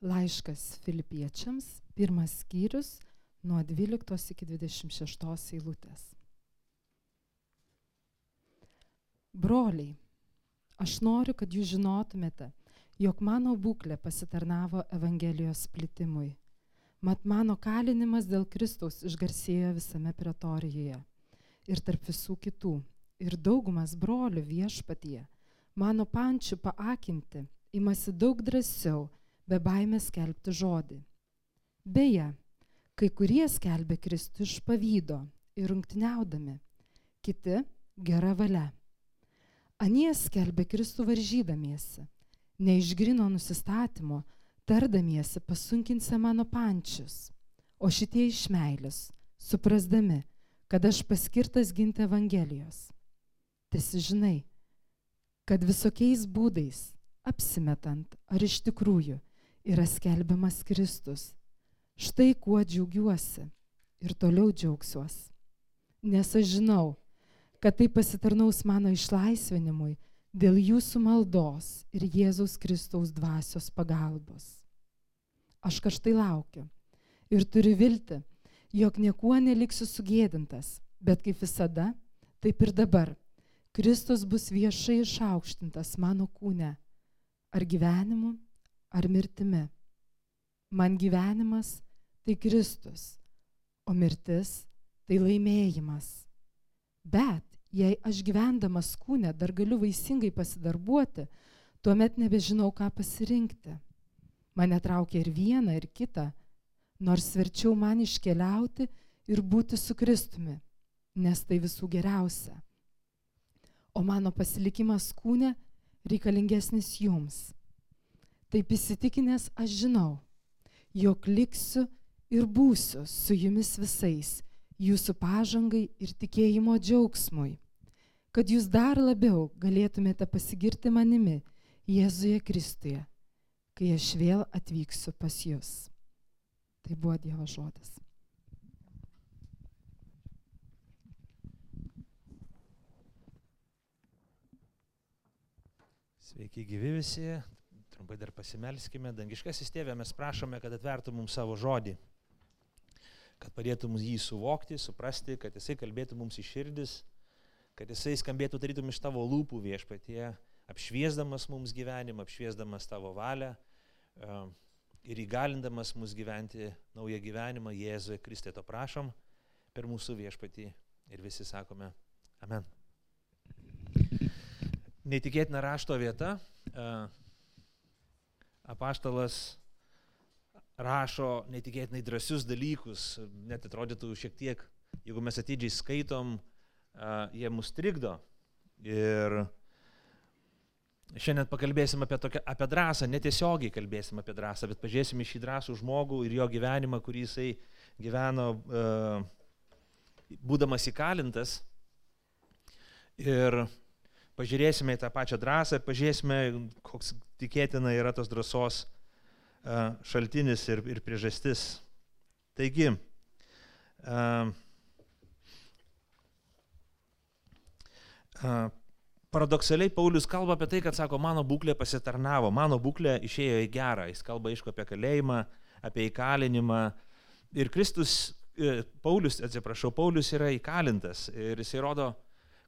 Laiškas filipiečiams, pirmas skyrius, nuo 12 iki 26 eilutės. Broliai, aš noriu, kad jūs žinotumėte, jog mano būklė pasitarnavo Evangelijos plitimui. Mat mano kalinimas dėl Kristaus išgarsėjo visame pretorijoje ir tarp visų kitų. Ir daugumas brolių viešpatie, mano pančių paakinti, imasi daug drąsiau be baimės skelbti žodį. Beje, kai kurie skelbė Kristų iš pavydo ir rungtiniaudami, kiti gera valia. Anie skelbė Kristų varžydamiesi, neišgrino nusistatymo, tardamiesi pasunkinsia mano pančius, o šitie iš meilės, suprasdami, kad aš paskirtas ginti Evangelijos. Tiesi žinai, kad visokiais būdais, apsimetant ar iš tikrųjų, yra skelbiamas Kristus. Štai kuo džiaugiuosi ir toliau džiaugsiuos. Nes aš žinau, kad tai pasitarnaus mano išlaisvinimui dėl jūsų maldos ir Jėzaus Kristaus dvasios pagalbos. Aš kažtai laukiu ir turiu vilti, jog niekuo neliksiu sugėdintas, bet kaip visada, taip ir dabar. Kristus bus viešai išaukštintas mano kūne, ar gyvenimu, ar mirtimi. Man gyvenimas tai Kristus, o mirtis tai laimėjimas. Bet jei aš gyvendamas kūne dar galiu vaisingai pasidarbuoti, tuomet nebežinau, ką pasirinkti. Mane traukia ir viena, ir kita, nors verčiau man iškeliauti ir būti su Kristumi, nes tai visų geriausia. O mano pasilikimas kūne reikalingesnis jums Taip įsitikinęs aš žinau, jog liksiu ir būsiu su jumis visais, jūsų pažangai ir tikėjimo džiaugsmui, kad jūs dar labiau galėtumėte pasigirti manimi Jėzuje Kristuje, kai aš vėl atvyksiu pas jūs. Tai buvo Dievo žodis. Sveiki gyvi visi, Trumpai dar pasimelskime. Dangiškasis tėvė, mes prašome, kad atvertų mums savo žodį, kad padėtų mums jį suvokti, suprasti, kad jisai kalbėtų mums į širdis, kad jisai skambėtų tarytum iš tavo lūpų viešpatie, apšviesdamas mums gyvenimą, apšviesdamas tavo valią e, ir įgalindamas mus gyventi naują gyvenimą Jėzuje Kristė. To prašom per mūsų viešpatį ir visi sakome Amen. Neįtikėtina rašto vieta. Apaštalas rašo netikėtinai drąsius dalykus, net atrodytų šiek tiek, jeigu mes atidžiai skaitom, jie mus trikdo. Ir šiandien pakalbėsim apie, tokią, apie drąsą, netiesiogiai kalbėsim apie drąsą, bet pažiūrėsim į šį drąsų žmogų ir jo gyvenimą, kurį jisai gyveno būdamas įkalintas. Ir pažiūrėsime į tą pačią drąsą pažiūrėsime, koks tikėtina yra tos drąsos šaltinis ir, ir priežastis. Taigi, paradoksaliai Paulius kalba apie tai, kad sako, mano būklė pasitarnavo, mano būklė išėjo į gerą. Jis kalba aišku apie kalėjimą, apie įkalinimą. Ir Kristus, e, Paulius, atsiprašau, Paulius yra įkalintas ir jisai rodo,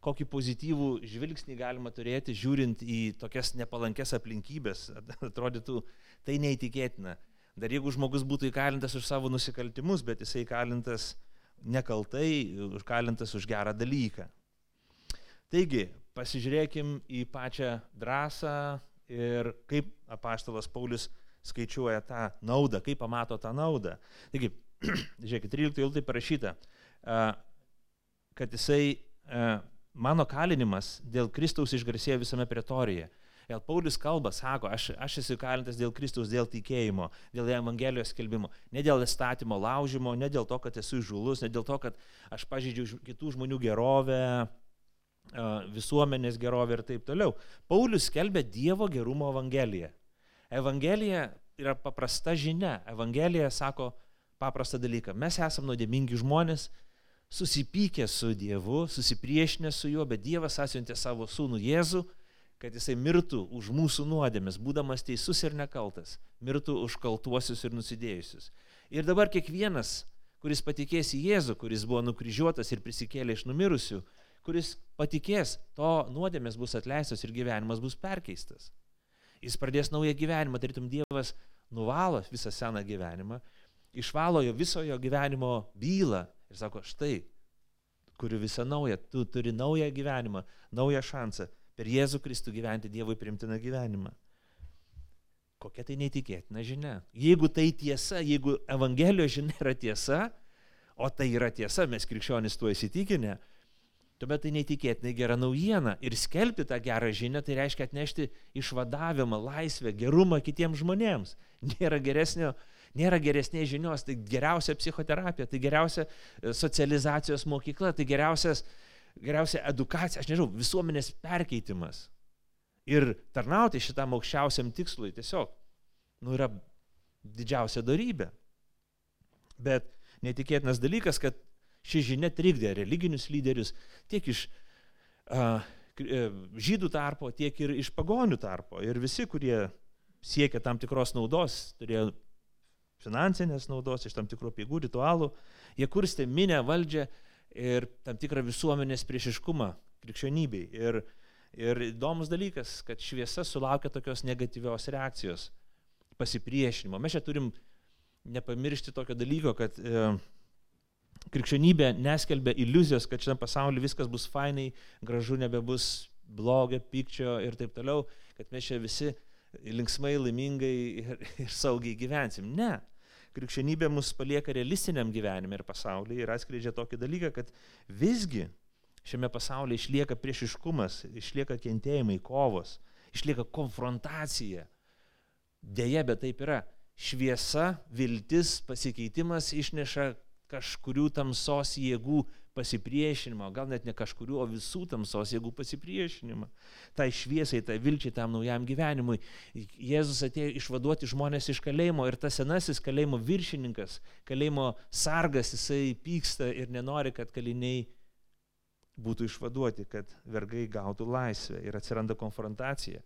kokį pozityvų žvilgsnį galima turėti, žiūrint į tokias nepalankes aplinkybės. Atrodytų, tai neįtikėtina. Dar jeigu žmogus būtų įkalintas už savo nusikaltimus, bet jisai įkalintas nekaltai, užkalintas už gerą dalyką. Taigi, pasižiūrėkim į pačią drąsą ir kaip apaštalas Paulius skaičiuoja tą naudą, kaip pamato tą naudą. Taigi, žiūrėkit, 13 eilutė parašyta, kad jisai mano kalinimas dėl Kristaus išgarsėjo visame pretorijoje. Ir Paulius kalba, sako, aš, aš esu kalintas dėl Kristaus, dėl tikėjimo, dėl Evangelijos skelbimo, ne dėl įstatymo laužimo, ne dėl to, kad esu žulus, ne dėl to, kad aš pažydžiu kitų žmonių gerovę, visuomenės gerovę ir taip toliau. Paulius skelbia Dievo gerumo Evangeliją. Evangelija yra paprasta žinia. Evangelija sako paprastą dalyką. Mes esame nuodėmingi žmonės, susipykę su Dievu, susipriešinę su juo, bet Dievas atsiuntė savo sūnų Jėzų, kad jisai mirtų už mūsų nuodėmės, būdamas teisus ir nekaltas, mirtų už kaltuosius ir nusidėjusius. Ir dabar kiekvienas, kuris patikės į Jėzų, kuris buvo nukryžiuotas ir prisikėlė iš numirusių, kuris patikės, to nuodėmės bus atleistos ir gyvenimas bus perkeistas. Jis pradės naują gyvenimą, tarytum Dievas nuvalo visą seną gyvenimą, išvalo jo viso jo gyvenimo bylą ir sako, štai, kuriu visą naują, tu turi naują gyvenimą, naują šansą per Jėzų Kristų gyventi Dievui primtiną gyvenimą. Kokia tai neįtikėtina žinia. Jeigu tai tiesa, jeigu Evangelijos žinia yra tiesa, o tai yra tiesa, mes krikščionys tuo įsitikinę, tuomet tai neįtikėtinai gera naujiena. Ir skelbti tą gerą žinią tai reiškia atnešti išvadavimą, laisvę, gerumą kitiems žmonėms. Nėra, geresnio, nėra geresnės žinios, tai geriausia psichoterapija, tai geriausia e, socializacijos mokykla, tai geriausias, geriausia edukacija, aš nežinau, visuomenės perkeitimas. Ir tarnauti šitam aukščiausiam tikslui tiesiog, nu, yra didžiausia darybė. Bet netikėtinas dalykas, kad ši žinia trikdė religinius lyderius tiek iš e, žydų tarpo, tiek ir iš pagonių tarpo. Ir visi, kurie siekia tam tikros naudos, turėjo finansinės naudos iš tam tikrų pigų ritualų, jie kurstė minę valdžią ir tam tikrą visuomenės priešiškumą krikščionybei. Ir, ir įdomus dalykas, kad šviesa sulaukia tokios negatyvios reakcijos, pasipriešinimo. Mes čia turim nepamiršti tokio dalyko, kad e, krikščionybė neskelbia iliuzijos, kad šiame pasaulyje viskas bus fainai, gražu nebebus blogio, pykčio ir taip toliau, kad mes čia visi linksmai, laimingai ir, ir saugiai gyvensim. Ne. Krikščionybė mus palieka realistiniam gyvenime ir pasaulyje ir atskleidžia tokį dalyką, kad visgi šiame pasaulyje išlieka priešiškumas, išlieka kentėjimai, kovos, išlieka konfrontacija. Deja, bet taip yra. Šviesa, viltis, pasikeitimas išneša kažkurių tamsos jėgų pasipriešinimą, gal net ne kažkurių, o visų tamsos jėgų pasipriešinimą. Tai šviesai, tai vilčiai, tam naujam gyvenimui. Jėzus atėjo išvaduoti žmonės iš kalėjimo ir tas senasis kalėjimo viršininkas, kalėjimo sargas, jisai pyksta ir nenori, kad kaliniai būtų išvaduoti, kad vergai gautų laisvę ir atsiranda konfrontacija.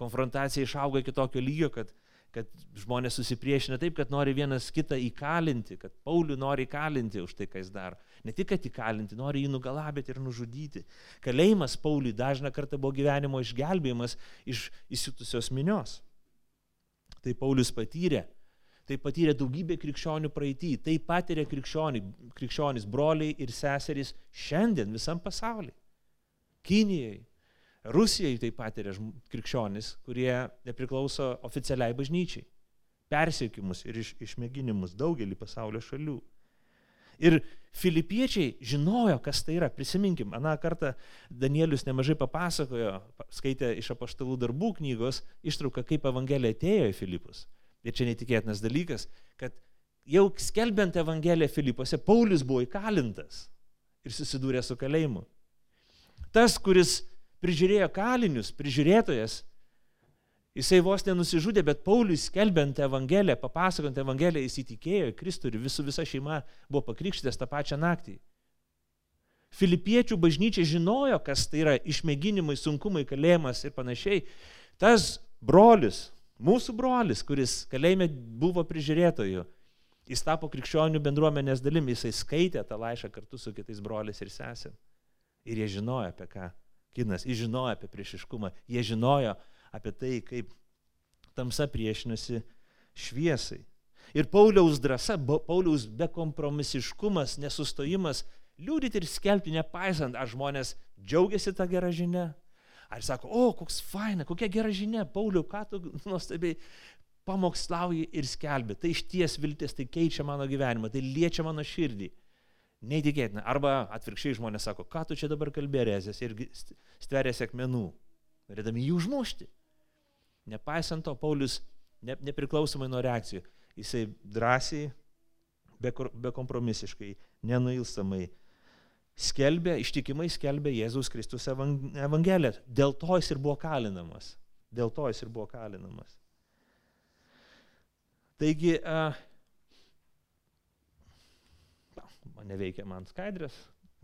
Konfrontacija išauga iki tokio lygio, kad kad žmonės susipriešina taip, kad nori vienas kitą įkalinti, kad Paulių nori įkalinti už tai, ką jis daro. Ne tik, kad įkalinti, nori jį nugalabėti ir nužudyti. Kalėjimas Pauliui dažna kartą buvo gyvenimo išgelbėjimas iš įsiutusios minios. Tai Paulius patyrė. Tai patyrė daugybė krikščionių praeitį. Tai patiria krikščionys, broliai ir seserys šiandien visam pasauliu. Kinijai, Rusijai taip pat yra krikščionis, kurie nepriklauso oficialiai bažnyčiai. Persiekimus ir iš, išmėginimus daugelį pasaulio šalių. Ir filipiečiai žinojo, kas tai yra. Prisiminkim, aną kartą Danielius nemažai papasakojo, skaitė iš apaštalų darbų knygos ištrauką, kaip Evangelija atėjo į Filipus. Ir čia netikėtinas dalykas, kad jau skelbiant Evangeliją Filipuose, Paulius buvo įkalintas ir susidūrė su kalėjimu. Tas, kuris prižiūrėjo kalinius, prižiūrėtojas. Jisai vos nenusižudė, bet Paulius skelbiant Evangeliją, papasakant Evangeliją, jis įtikėjo į Kristų ir visų visa šeima buvo pakrikštytas tą pačią naktį. Filipiečių bažnyčia žinojo, kas tai yra išmėginimai, sunkumai, kalėjimas ir panašiai. Tas brolis, mūsų brolis, kuris kalėjime buvo prižiūrėtoju, jis tapo krikščionių bendruomenės dalimi, jisai skaitė tą laišką kartu su kitais broliais ir sesėm. Ir jie žinojo, apie ką kinas, jie žinojo apie priešiškumą, jie žinojo apie tai, kaip tamsa priešinasi šviesai. Ir Pauliaus drąsa, Pauliaus bekompromisiškumas, nesustojimas liūdėti ir skelbti, nepaisant, ar žmonės džiaugiasi tą gerą žinę, ar sako, o, koks faina, kokia gera žinia, Pauliau, ką tu nuostabiai pamokslauji ir skelbi. Tai iš ties viltis, tai keičia mano gyvenimą, tai liečia mano širdį. Neįtikėtina. Arba atvirkščiai žmonės sako, ką tu čia dabar kalbėrėsės ir stverė sėkmenų, norėdami jų užmušti. Nepaisant to, Paulius ne, nepriklausomai nuo reakcijų, jisai drąsiai, bekompromisiškai, be nenuilstamai skelbė, ištikimai skelbė Jėzus Kristus Evangeliją. Dėl to jis ir buvo kalinamas. Dėl to jis ir buvo kalinamas. Taigi, man neveikia man skaidrės,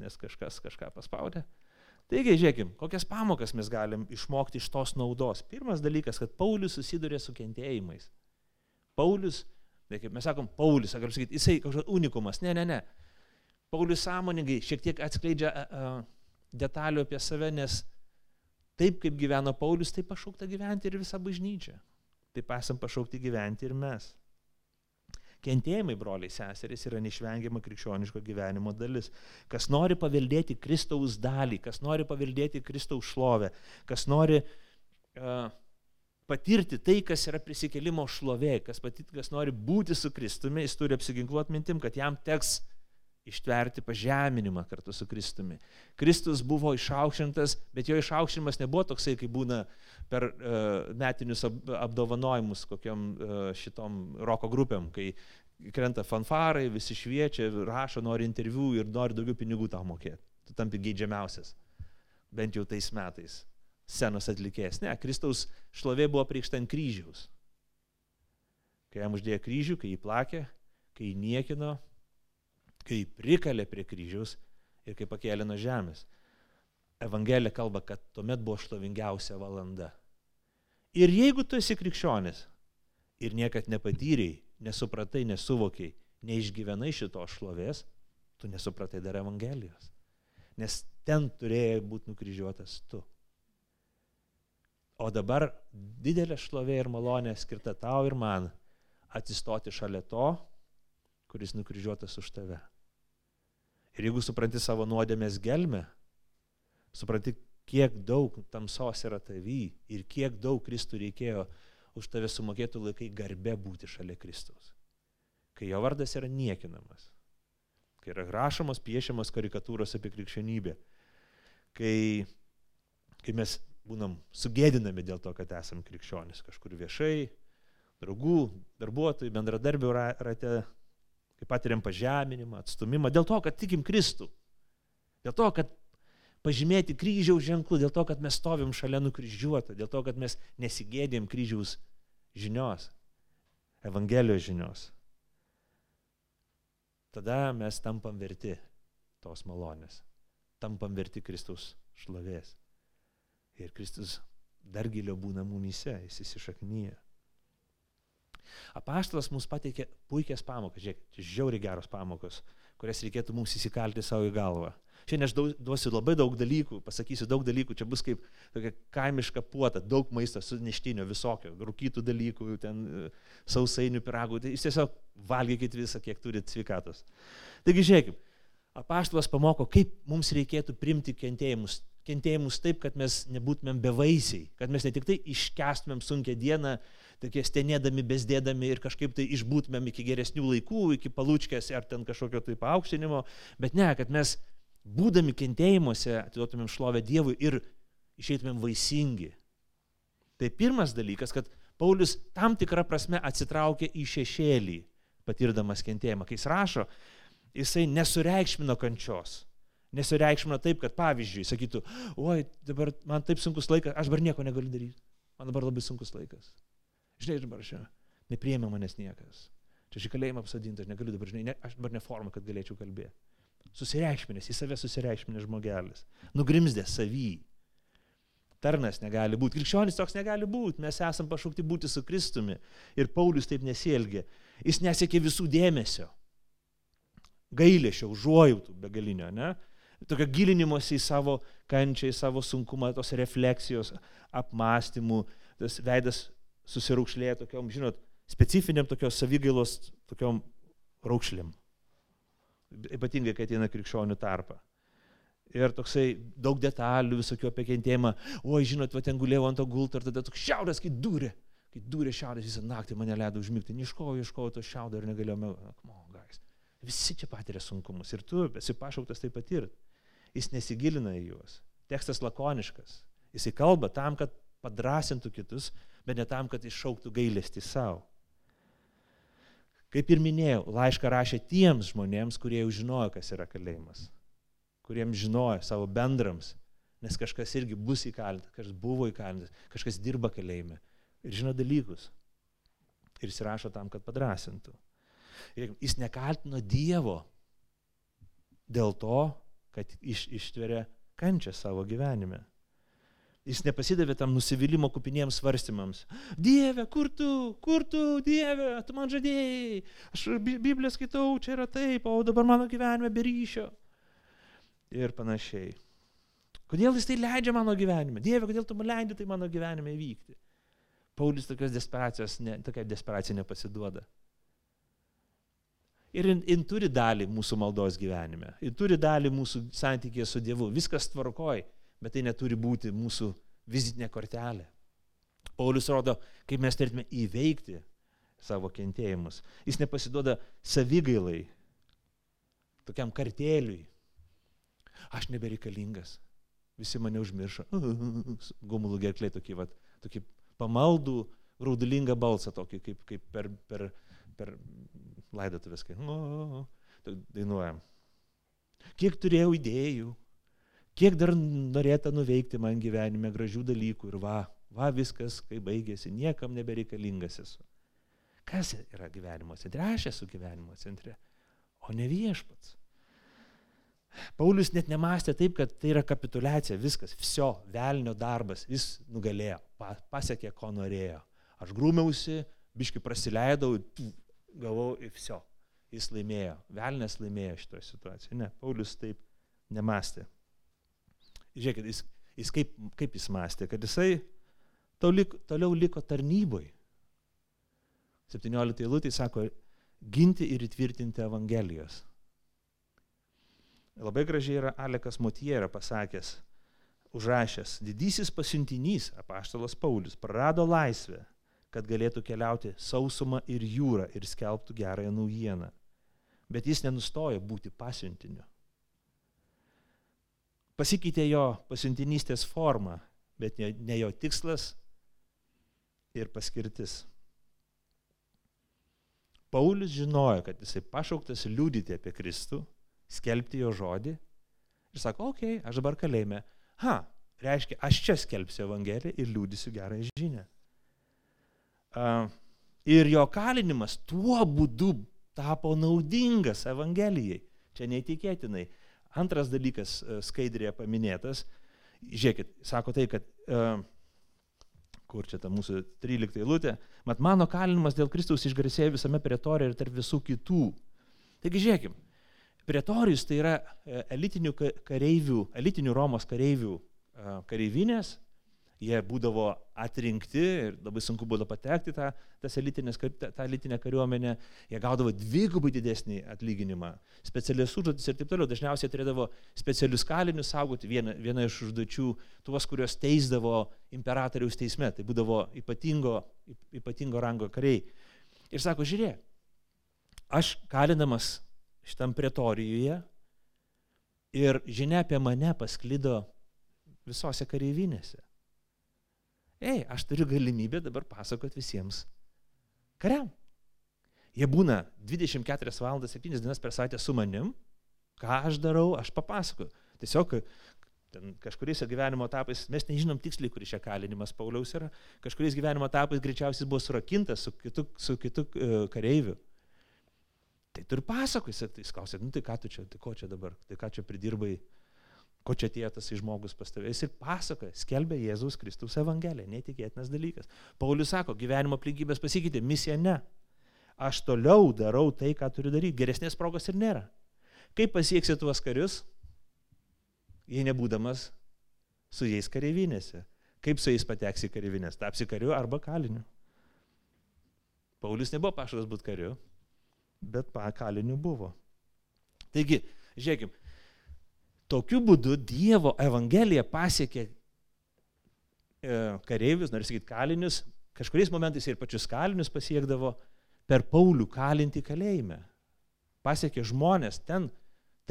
nes kažkas kažką paspaudė. Taigi, žiūrėkim, kokias pamokas mes galim išmokti iš tos naudos. Pirmas dalykas, kad Paulius susiduria su kentėjimais. Paulius, tai kaip mes sakom, Paulius, galiu sakyti, jisai kažkoks unikumas. Ne, ne, ne. Paulius sąmoningai šiek tiek atskleidžia uh, detalių apie save, nes taip kaip gyveno Paulius, taip pašaukta gyventi ir visa bažnyčia. Taip esam pašaukti gyventi ir mes. Kentėjimai, broliai, seserys, yra neišvengiama krikščioniško gyvenimo dalis. Kas nori paveldėti Kristaus dalį, kas nori paveldėti Kristaus šlovę, kas nori uh, patirti tai, kas yra prisikelimo šlovė, kas, patit, kas nori būti su Kristumi, jis turi apsiginkluoti mintim, kad jam teks ištverti pažeminimą kartu su Kristumi. Kristus buvo išaukštintas, bet jo išaukštinimas nebuvo toksai, kaip būna per uh, metinius apdovanojimus kokiam uh, šitom roko grupėm, kai krenta fanfarai, visi šviečia, rašo, nori interviu ir nori daugiau pinigų tau mokėti. Tu tampi geidžiamiausias. Bent jau tais metais. Senos atlikėjas. Ne, Kristaus šlovė buvo priekšta ant kryžiaus. Kai jam uždėjo kryžių, kai jį plakė, kai jį niekino, kai prikalė prie kryžiaus ir kai pakėlė nuo žemės. Evangelija kalba, kad tuomet buvo šlovingiausia valanda. Ir jeigu tu esi krikščionis ir niekad nepatyrėjai, nesupratai, nesuvokiai, neišgyvenai šito šlovės, tu nesupratai dar Evangelijos. Nes ten turėjai būti nukryžiuotas tu. O dabar didelė šlovė ir malonė skirta tau ir man atsistoti šalia to, kuris nukryžiuotas už tave. Ir jeigu supranti savo nuodėmės gelmę, supranti, kiek daug tamsos yra tavy ir kiek daug Kristų reikėjo už tave sumokėtų laikai garbė būti šalia Kristaus. Kai jo vardas yra niekinamas, kai yra rašomos, piešiamos karikatūros apie krikščionybę, kai, kai mes būnam sugėdinami dėl to, kad esam krikščionis kažkur viešai, draugų, darbuotojų, bendradarbių rate, kai patiriam pažeminimą, atstumimą, dėl to, kad tikim Kristų. Dėl to, kad pažymėti kryžiaus ženklų, dėl to, kad mes stovim šalia nukryžiuoto, dėl to, kad mes nesigėdėm kryžiaus žinios, Evangelijos žinios. Tada mes tampam verti tos malonės, tampam verti Kristaus šlovės. Ir Kristus dar giliau būna mumyse, jis įsišaknyja. Apaštalas mums pateikė puikias pamokas, žiūrėk, žiauri geros pamokos, kurias reikėtų mums įsikalti savo į galvą. Šiandien aš duosiu labai daug dalykų, pasakysiu daug dalykų, čia bus kaip tokia kaimiška puota, daug maisto su neštinio visokio, rūkytų dalykų, ten e, sausainių, piragų, tai jūs tiesiog valgykit visą, kiek turit sveikatos. Taigi žiūrėkime, apaštalas pamoko, kaip mums reikėtų primti kentėjimus, kentėjimus taip, kad mes nebūtumėm bevaisiai, kad mes ne tik tai iškestumėm sunkę dieną, tokie stenėdami, bezdėdami ir kažkaip tai išbūtumėm iki geresnių laikų, iki palūčkės ar ten kažkokio tai paaukštinimo, bet ne, kad mes būdami kentėjimuose atiduotumėm šlovę Dievui ir išeitumėm vaisingi. Tai pirmas dalykas, kad Paulius tam tikrą prasme atsitraukė į šešėlį, patirdamas kentėjimą. Kai jis rašo, jisai nesureikšmino kančios. Nesureikšmino taip, kad pavyzdžiui, sakytų, oi, dabar man taip sunkus laikas, aš dabar nieko negaliu daryti. Man dabar labai sunkus laikas. Žinai, dabar čia nepriėmė manęs niekas. Čia šį kalėjimą apsadinti, aš negaliu dabar, žinai, ne, aš dabar neforma, kad galėčiau kalbėti. Susireikšminės, į save susireikšminės žmogelis. Nugrimzdė savy. Tarnas negali būti. Krikščionis toks negali būti. Mes esame pašaukti būti su Kristumi. Ir Paulius taip nesielgė. Jis nesiekė visų dėmesio. Gailėšio, užuojautų begalinio, ne? Tokio gilinimosi į savo kančią, į savo sunkumą, tos refleksijos, apmąstymų, tas veidas susiraukšlėję tokiom, žinot, specifiniam tokios savigailos tokiom raukšlėm. Ypatingai, kai ateina krikščionių tarpą. Ir toksai daug detalių visokių apie kentėjimą. Oi, žinot, va ten gulėjau ant to gulto ir tada toks šiaurės, kai durė. Kai durė šiaurės visą naktį mane leido užmigti. Niškoju, ieškojau to šiaurę ir negalėjome. Visi čia patiria sunkumus ir tu esi pašauktas tai patirti. Jis nesigilina į juos. Tekstas lakoniškas. Jisai kalba tam, kad padrasintų kitus, bet ne tam, kad iššauktų gailestį savo. Kaip ir minėjau, laišką rašė tiems žmonėms, kurie jau žinojo, kas yra kalėjimas, kuriems žinojo savo bendrams, nes kažkas irgi bus įkalintas, kažkas buvo įkalintas, kažkas dirba kalėjime ir žino dalykus. Ir jis rašo tam, kad padrasintų. Ir jis nekaltino Dievo dėl to, kad iš, ištveria kančią savo gyvenime. Jis nepasidavė tam nusivylimų kupiniems svarstymams. Dieve, kur tu, kur tu, Dieve, tu man žadėjai, aš Bibliją skaitau, čia yra taip, o dabar mano gyvenime be ryšio. Ir panašiai. Kodėl jis tai leidžia mano gyvenime? Dieve, kodėl tu man leidži tai mano gyvenime įvykti? Paulius tokios desperacijos, ne, tokia desperacija nepasiduoda. Ir jin, jin turi dalį mūsų maldos gyvenime. Jin turi dalį mūsų santykėje su Dievu. Viskas tvarkoj, bet tai neturi būti mūsų vizitinė kortelė. Paulius rodo, kaip mes turėtume įveikti savo kentėjimus. Jis nepasiduoda savigailai, tokiam kartėliui. Aš nebereikalingas. Visi mane užmiršo. Gumulų gerklai tokį, vat, tokį pamaldų, raudulingą balsą, tokį kaip, kaip per, per, per laidotuvės, kai o, dainuojam. Kiek turėjau idėjų, kiek dar norėta nuveikti man gyvenime gražių dalykų ir va, va viskas, kai baigėsi, niekam nebereikalingas esu. Kas yra gyvenimo centre? Aš esu gyvenimo centre, o ne viešpats. Paulius net nemastė taip, kad tai yra kapitulacija, viskas, viso, velnio darbas, jis nugalėjo, pasiekė, ko norėjo. Aš grūmiausi, biški prasileidau, gavau ir viso. Jis laimėjo, velnės laimėjo šitoje situacijoje. Ne, Paulius taip nemastė. Žiūrėkit, jis, jis kaip, kaip jis mąstė, kad jisai toliau, toliau liko tarnyboj. 17 eilutė sako, ginti ir įtvirtinti Evangelijos. Labai gražiai yra Alekas Motiera pasakęs, užrašęs, didysis pasiuntinys, apaštalas Paulius, prarado laisvę kad galėtų keliauti sausumą ir jūrą ir skelbtų gerąją naujieną. Bet jis nenustojo būti pasiuntiniu. Pasikeitė jo pasiuntinystės forma, bet ne, ne jo tikslas ir paskirtis. Paulius žinojo, kad jisai pašauktas liūdyti apie Kristų, skelbti jo žodį ir sako, okei, okay, aš dabar kalėjime. Ha, reiškia, aš čia skelbsiu Evangeliją ir liūdysiu gerą žinią. Ir jo kalinimas tuo būdu tapo naudingas Evangelijai. Čia neįtikėtinai. Antras dalykas skaidrėje paminėtas. Žiūrėkit, sako tai, kad kur čia ta mūsų 13 eilutė, mat mano kalinimas dėl Kristaus išgarsėjo visame pretorė ir tarp visų kitų. Taigi žiūrėkim, pretorijus tai yra e, elitinių kareivių, elitinių Romos kareivių kareivinės, jie būdavo atrinkti ir labai sunku būdavo patekti tą, tas elitinės, tą, tą elitinę kariuomenę, jie gaudavo dvigubai didesnį atlyginimą, specialias užduotis ir taip toliau. Dažniausiai turėdavo specialius kalinius saugoti, viena, viena iš užduočių, tuos, kuriuos teisdavo imperatoriaus teisme, tai būdavo ypatingo, ypatingo rango kariai. Ir sako, žiūrėk, aš kalinamas šitam pretorijoje ir žinia apie mane pasklido visose kareivinėse. Ei, aš turiu galimybę dabar pasakoti visiems kariam. Jie būna 24 valandas, 7 dienas per savaitę su manim, ką aš darau, aš papasakoju. Tiesiog kažkuriais gyvenimo etapais, mes nežinom tiksliai, kuris čia kalinimas Pauliaus yra, kažkuriais gyvenimo etapais greičiausiai buvo surakintas su kitu, su kitu uh, kareiviu. Tai tu ir pasakoji, tai jis klausė, nu tai ką tu čia, tai ko čia dabar, tai ką čia pridirbai, ko čia atėjo tas žmogus pas tave. Jis ir pasakoja, skelbia Jėzaus Kristaus Evangeliją, neįtikėtinas dalykas. Paulius sako, gyvenimo aplinkybės pasikeitė, misija ne. Aš toliau darau tai, ką turiu daryti, geresnės progos ir nėra. Kaip pasieksi tuos karius, jei nebūdamas su jais kareivinėse? Kaip su jais pateksi kareivinės? Tapsi kariu arba kaliniu. Paulius nebuvo pašalas būti kariu, bet kaliniu buvo. Taigi, žiūrėkime, Tokiu būdu Dievo Evangelija pasiekė e, kareivius, noriu sakyti, kalinius, kažkuriais momentais ir pačius kalinius pasiekdavo per Paulių kalinti kalėjime. Pasiekė žmonės ten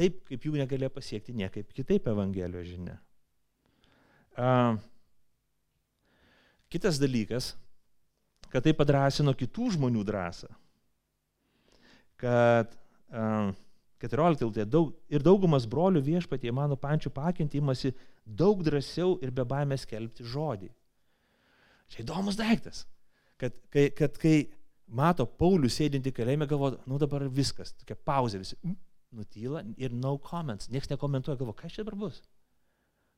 taip, kaip jų negalėjo pasiekti niekaip kitaip Evangelijos žinia. Uh, kitas dalykas, kad tai padrasino kitų žmonių drąsą. Kad uh, 14 eilutė, daug, ir daugumas brolių viešpatie mano pančių pakinti imasi daug drąsiau ir be baimės skelbti žodį. Čia įdomus daiktas, kad kai, kad kai mato Paulių sėdinti kalėjime, galvo, nu dabar viskas, tokia pauzė, visi nutyla ir no comments, niekas nekomentuoja, galvo, kas čia dabar bus.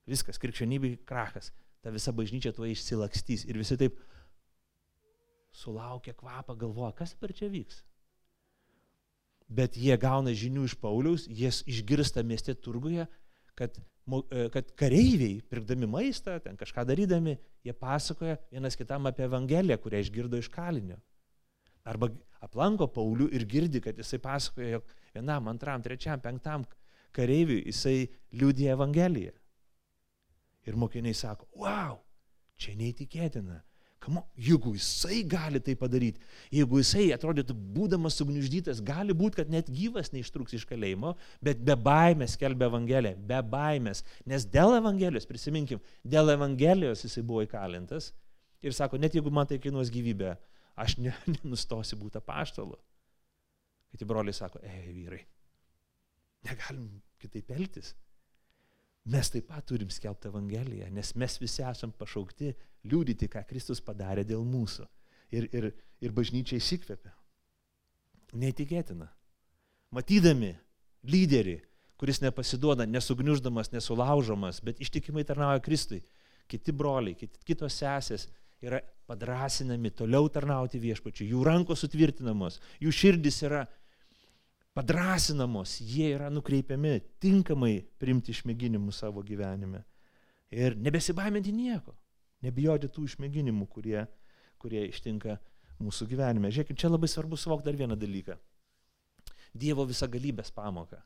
Viskas, krikščionybė krachas. Ta visa bažnyčia tuo išsilakstys. Ir visi taip sulaukia kvapą, galvoja, kas per čia vyks. Bet jie gauna žinių iš Pauliaus, jie išgirsta mieste turguje, kad, e, kad kareiviai, pirkdami maistą, ten kažką darydami, jie pasakoja vienas kitam apie Evangeliją, kurią išgirdo iš kalinio. Arba aplanko Paulių ir girdi, kad jisai pasakoja, jog vienam, antram, trečiam, penktam kareiviui jisai liūdė Evangeliją. Ir mokiniai sako, wow, čia neįtikėtina. Kamo, jeigu jisai gali tai padaryti, jeigu jisai atrodytų būdamas sugniuždytas, gali būti, kad net gyvas neištruks iš kalėjimo, bet be baimės kelbė Evangeliją, be baimės. Nes dėl Evangelijos, prisiminkim, dėl Evangelijos jisai buvo įkalintas ir sako, net jeigu man tai kainuos gyvybę, aš ne, nenustosiu būti paštalu. Kiti broliai sako, ei vyrai, negalim kitaip elgtis. Mes taip pat turim skelbti Evangeliją, nes mes visi esam pašaukti liūdyti, ką Kristus padarė dėl mūsų. Ir, ir, ir bažnyčia įsikvėpia. Neįtikėtina. Matydami lyderį, kuris nepasiduoda, nesugniuždamas, nesulaužomas, bet ištikimai tarnauja Kristui, kiti broliai, kit, kitos sesės yra padrasinami toliau tarnauti viešpačiu, jų rankos sutvirtinamos, jų širdis yra padrasinamos, jie yra nukreipiami tinkamai primti išmėginimų savo gyvenime. Ir nebesibaiminti nieko, nebijoti tų išmėginimų, kurie, kurie ištinka mūsų gyvenime. Žiūrėkit, čia labai svarbu suvokti dar vieną dalyką. Dievo visagalybės pamoką.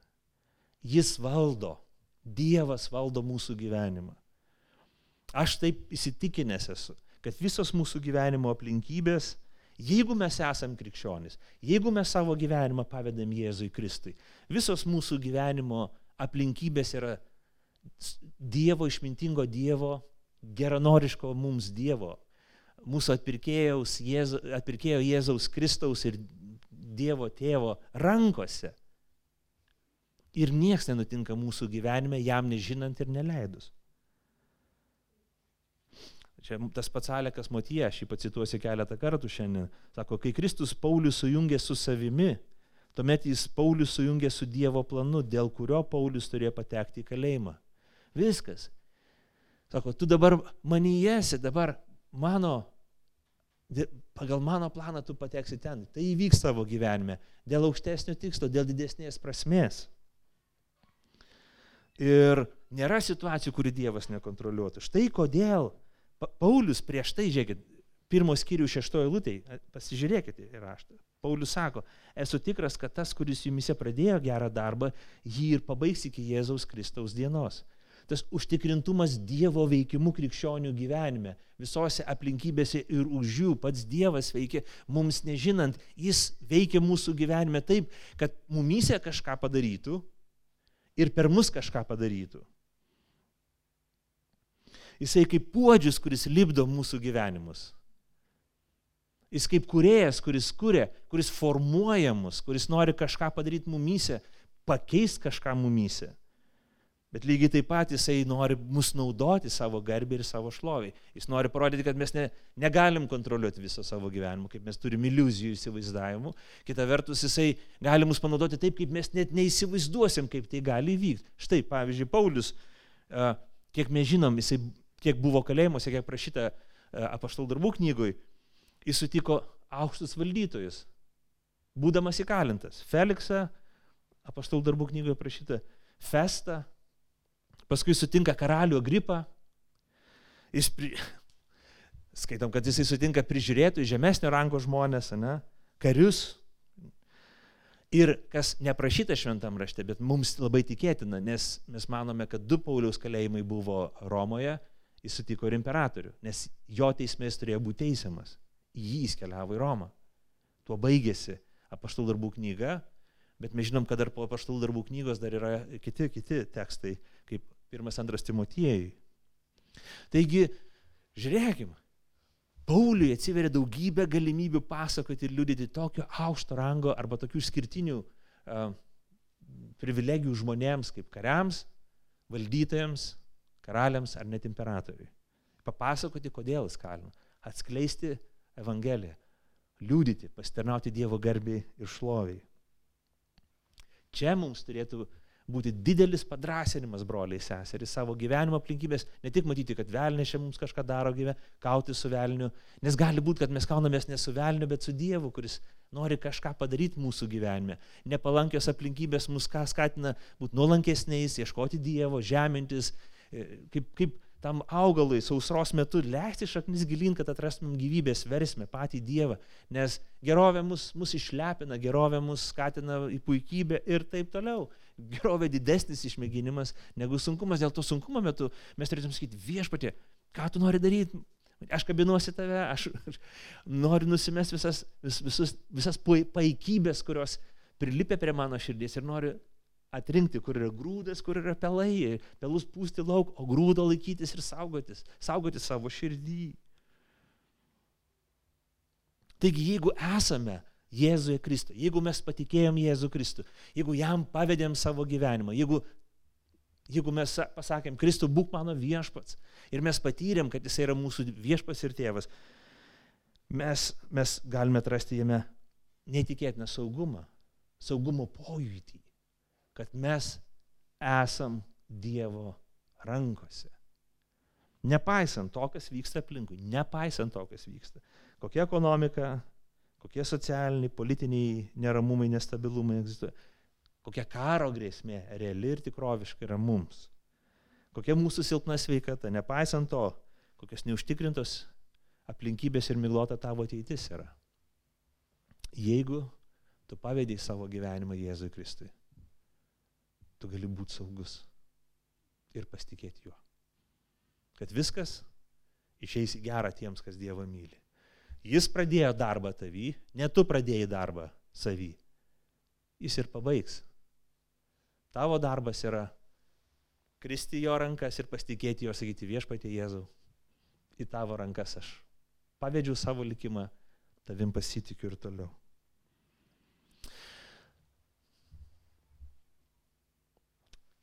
Jis valdo, Dievas valdo mūsų gyvenimą. Aš taip įsitikinęs esu, kad visos mūsų gyvenimo aplinkybės Jeigu mes esam krikščionis, jeigu mes savo gyvenimą pavedam Jėzui Kristui, visos mūsų gyvenimo aplinkybės yra Dievo išmintingo Dievo, geranoriško mums Dievo, mūsų Jėzu, atpirkėjo Jėzaus Kristaus ir Dievo tėvo rankose. Ir nieks nenutinka mūsų gyvenime, jam nežinant ir neleidus. Čia tas pats Alekas Motija, aš jį pacituosiu keletą kartų šiandien. Sako, kai Kristus Paulius sujungė su savimi, tuomet jis Paulius sujungė su Dievo planu, dėl kurio Paulius turėjo patekti į kalėjimą. Viskas. Sako, tu dabar manijesi, dabar mano, pagal mano planą tu pateksi ten. Tai įvyks tavo gyvenime dėl aukštesnio tikslo, dėl didesnės prasmės. Ir nėra situacijų, kuri Dievas nekontroliuotų. Štai kodėl Paulius prieš tai, žiūrėkit, pirmos skyrių šeštojo lūtai, pasižiūrėkite į raštą. Paulius sako, esu tikras, kad tas, kuris jumise pradėjo gerą darbą, jį ir pabaigs iki Jėzaus Kristaus dienos. Tas užtikrintumas Dievo veikimu krikščionių gyvenime, visose aplinkybėse ir už jų pats Dievas veikia, mums nežinant, jis veikia mūsų gyvenime taip, kad mumyse kažką padarytų ir per mus kažką padarytų. Jisai kaip puodžius, kuris lipdo mūsų gyvenimus. Jis kaip kuriejas, kuris kuria, kuris formuoja mus, kuris nori kažką padaryti mumyse, pakeisti kažką mumyse. Bet lygiai taip pat jisai nori mus naudoti savo garbį ir savo šloviai. Jis nori parodyti, kad mes ne, negalim kontroliuoti viso savo gyvenimo, kaip mes turime iliuzijų įsivaizdavimų. Kita vertus, jisai gali mus panaudoti taip, kaip mes net neįsivaizduosim, kaip tai gali įvykti. Štai, pavyzdžiui, Paulius, kiek mes žinom, jisai kiek buvo kalėjimuose, kiek prašyta e, apaštal darbų knygui, jis sutiko aukštus valdytojus, būdamas įkalintas. Feliksą, apaštal darbų knygoje prašyta, Festą, paskui sutinka karalių Agripą, jis, pri... skaitom, kad jisai sutinka prižiūrėtų žemesnio rango žmonės, ne, karius. Ir kas neprašyta šventam rašte, bet mums labai tikėtina, nes mes manome, kad du Pauliaus kalėjimai buvo Romoje jis sutiko ir imperatorių, nes jo teismės turėjo būti teisiamas. Jį jis keliavo į Romą. Tuo baigėsi apaštalų darbų knyga, bet mes žinom, kad dar po apaštalų darbų knygos dar yra kiti, kiti tekstai, kaip pirmas, antras Timotiejui. Taigi, žiūrėkim, Pauliui atsiveria daugybė galimybių pasakoti ir liudyti tokio aukšto rango arba tokių išskirtinių uh, privilegijų žmonėms kaip kariams, valdytojams, karaliams ar net imperatoriui. Papasakoti, kodėl jis kalina. Atskleisti Evangeliją. Liūdyti, pasitarnauti Dievo garbiai ir šloviai. Čia mums turėtų būti didelis padrasinimas, broliai seserys, savo gyvenimo aplinkybės, ne tik matyti, kad velnė čia mums kažką daro gyve, kauti su velniu, nes gali būti, kad mes kaunamės ne su velniu, bet su Dievu, kuris nori kažką padaryti mūsų gyvenime. Nepalankios aplinkybės mus ką skatina būti nuolankesniais, ieškoti Dievo, žemintis, kaip, kaip tam augalui sausros metu leisti šaknis gilin, kad atrastumėm gyvybės versmę patį Dievą, nes gerovė mus, mus išlepina, gerovė mus skatina į puikybę ir taip toliau. Gerovė didesnis išmėginimas negu sunkumas. Dėl to sunkumo metu mes turėtum sakyti, viešpatė, ką tu nori daryti, aš kabinuosi tave, aš, aš noriu nusimesti visas, vis, visus, visas paikybės, kurios prilipė prie mano širdies ir noriu atrinkti, kur yra grūdas, kur yra pelai, pelus pūsti lauk, o grūdo laikytis ir saugotis, saugoti savo širdį. Taigi, jeigu esame Jėzuje Kristui, jeigu mes patikėjom Jėzų Kristų, jeigu jam pavedėm savo gyvenimą, jeigu, jeigu mes pasakėm, Kristų, būk mano viešpats ir mes patyrėm, kad jis yra mūsų viešpats ir tėvas, mes, mes galime atrasti jame neįtikėtiną saugumą, saugumo pojūtį kad mes esam Dievo rankose. Nepaisant to, kas vyksta aplinkui, nepaisant to, kas vyksta. Kokia ekonomika, kokie socialiniai, politiniai neramumai, nestabilumai egzistuoja. Kokia karo grėsmė reali ir tikroviškai yra mums. Kokia mūsų silpna sveikata, nepaisant to, kokios neužtikrintos aplinkybės ir miglota tavo ateitis yra. Jeigu tu pavėdėjai savo gyvenimą Jėzui Kristui tu gali būti saugus ir pasitikėti juo. Kad viskas išeis į gerą tiems, kas Dievą myli. Jis pradėjo darbą tavy, ne tu pradėjai darbą savy. Jis ir pabaigs. Tavo darbas yra kristi jo rankas ir pasitikėti jo, sakyti viešpatė Jėzau, į tavo rankas aš pavedžiau savo likimą, tavim pasitikiu ir toliau.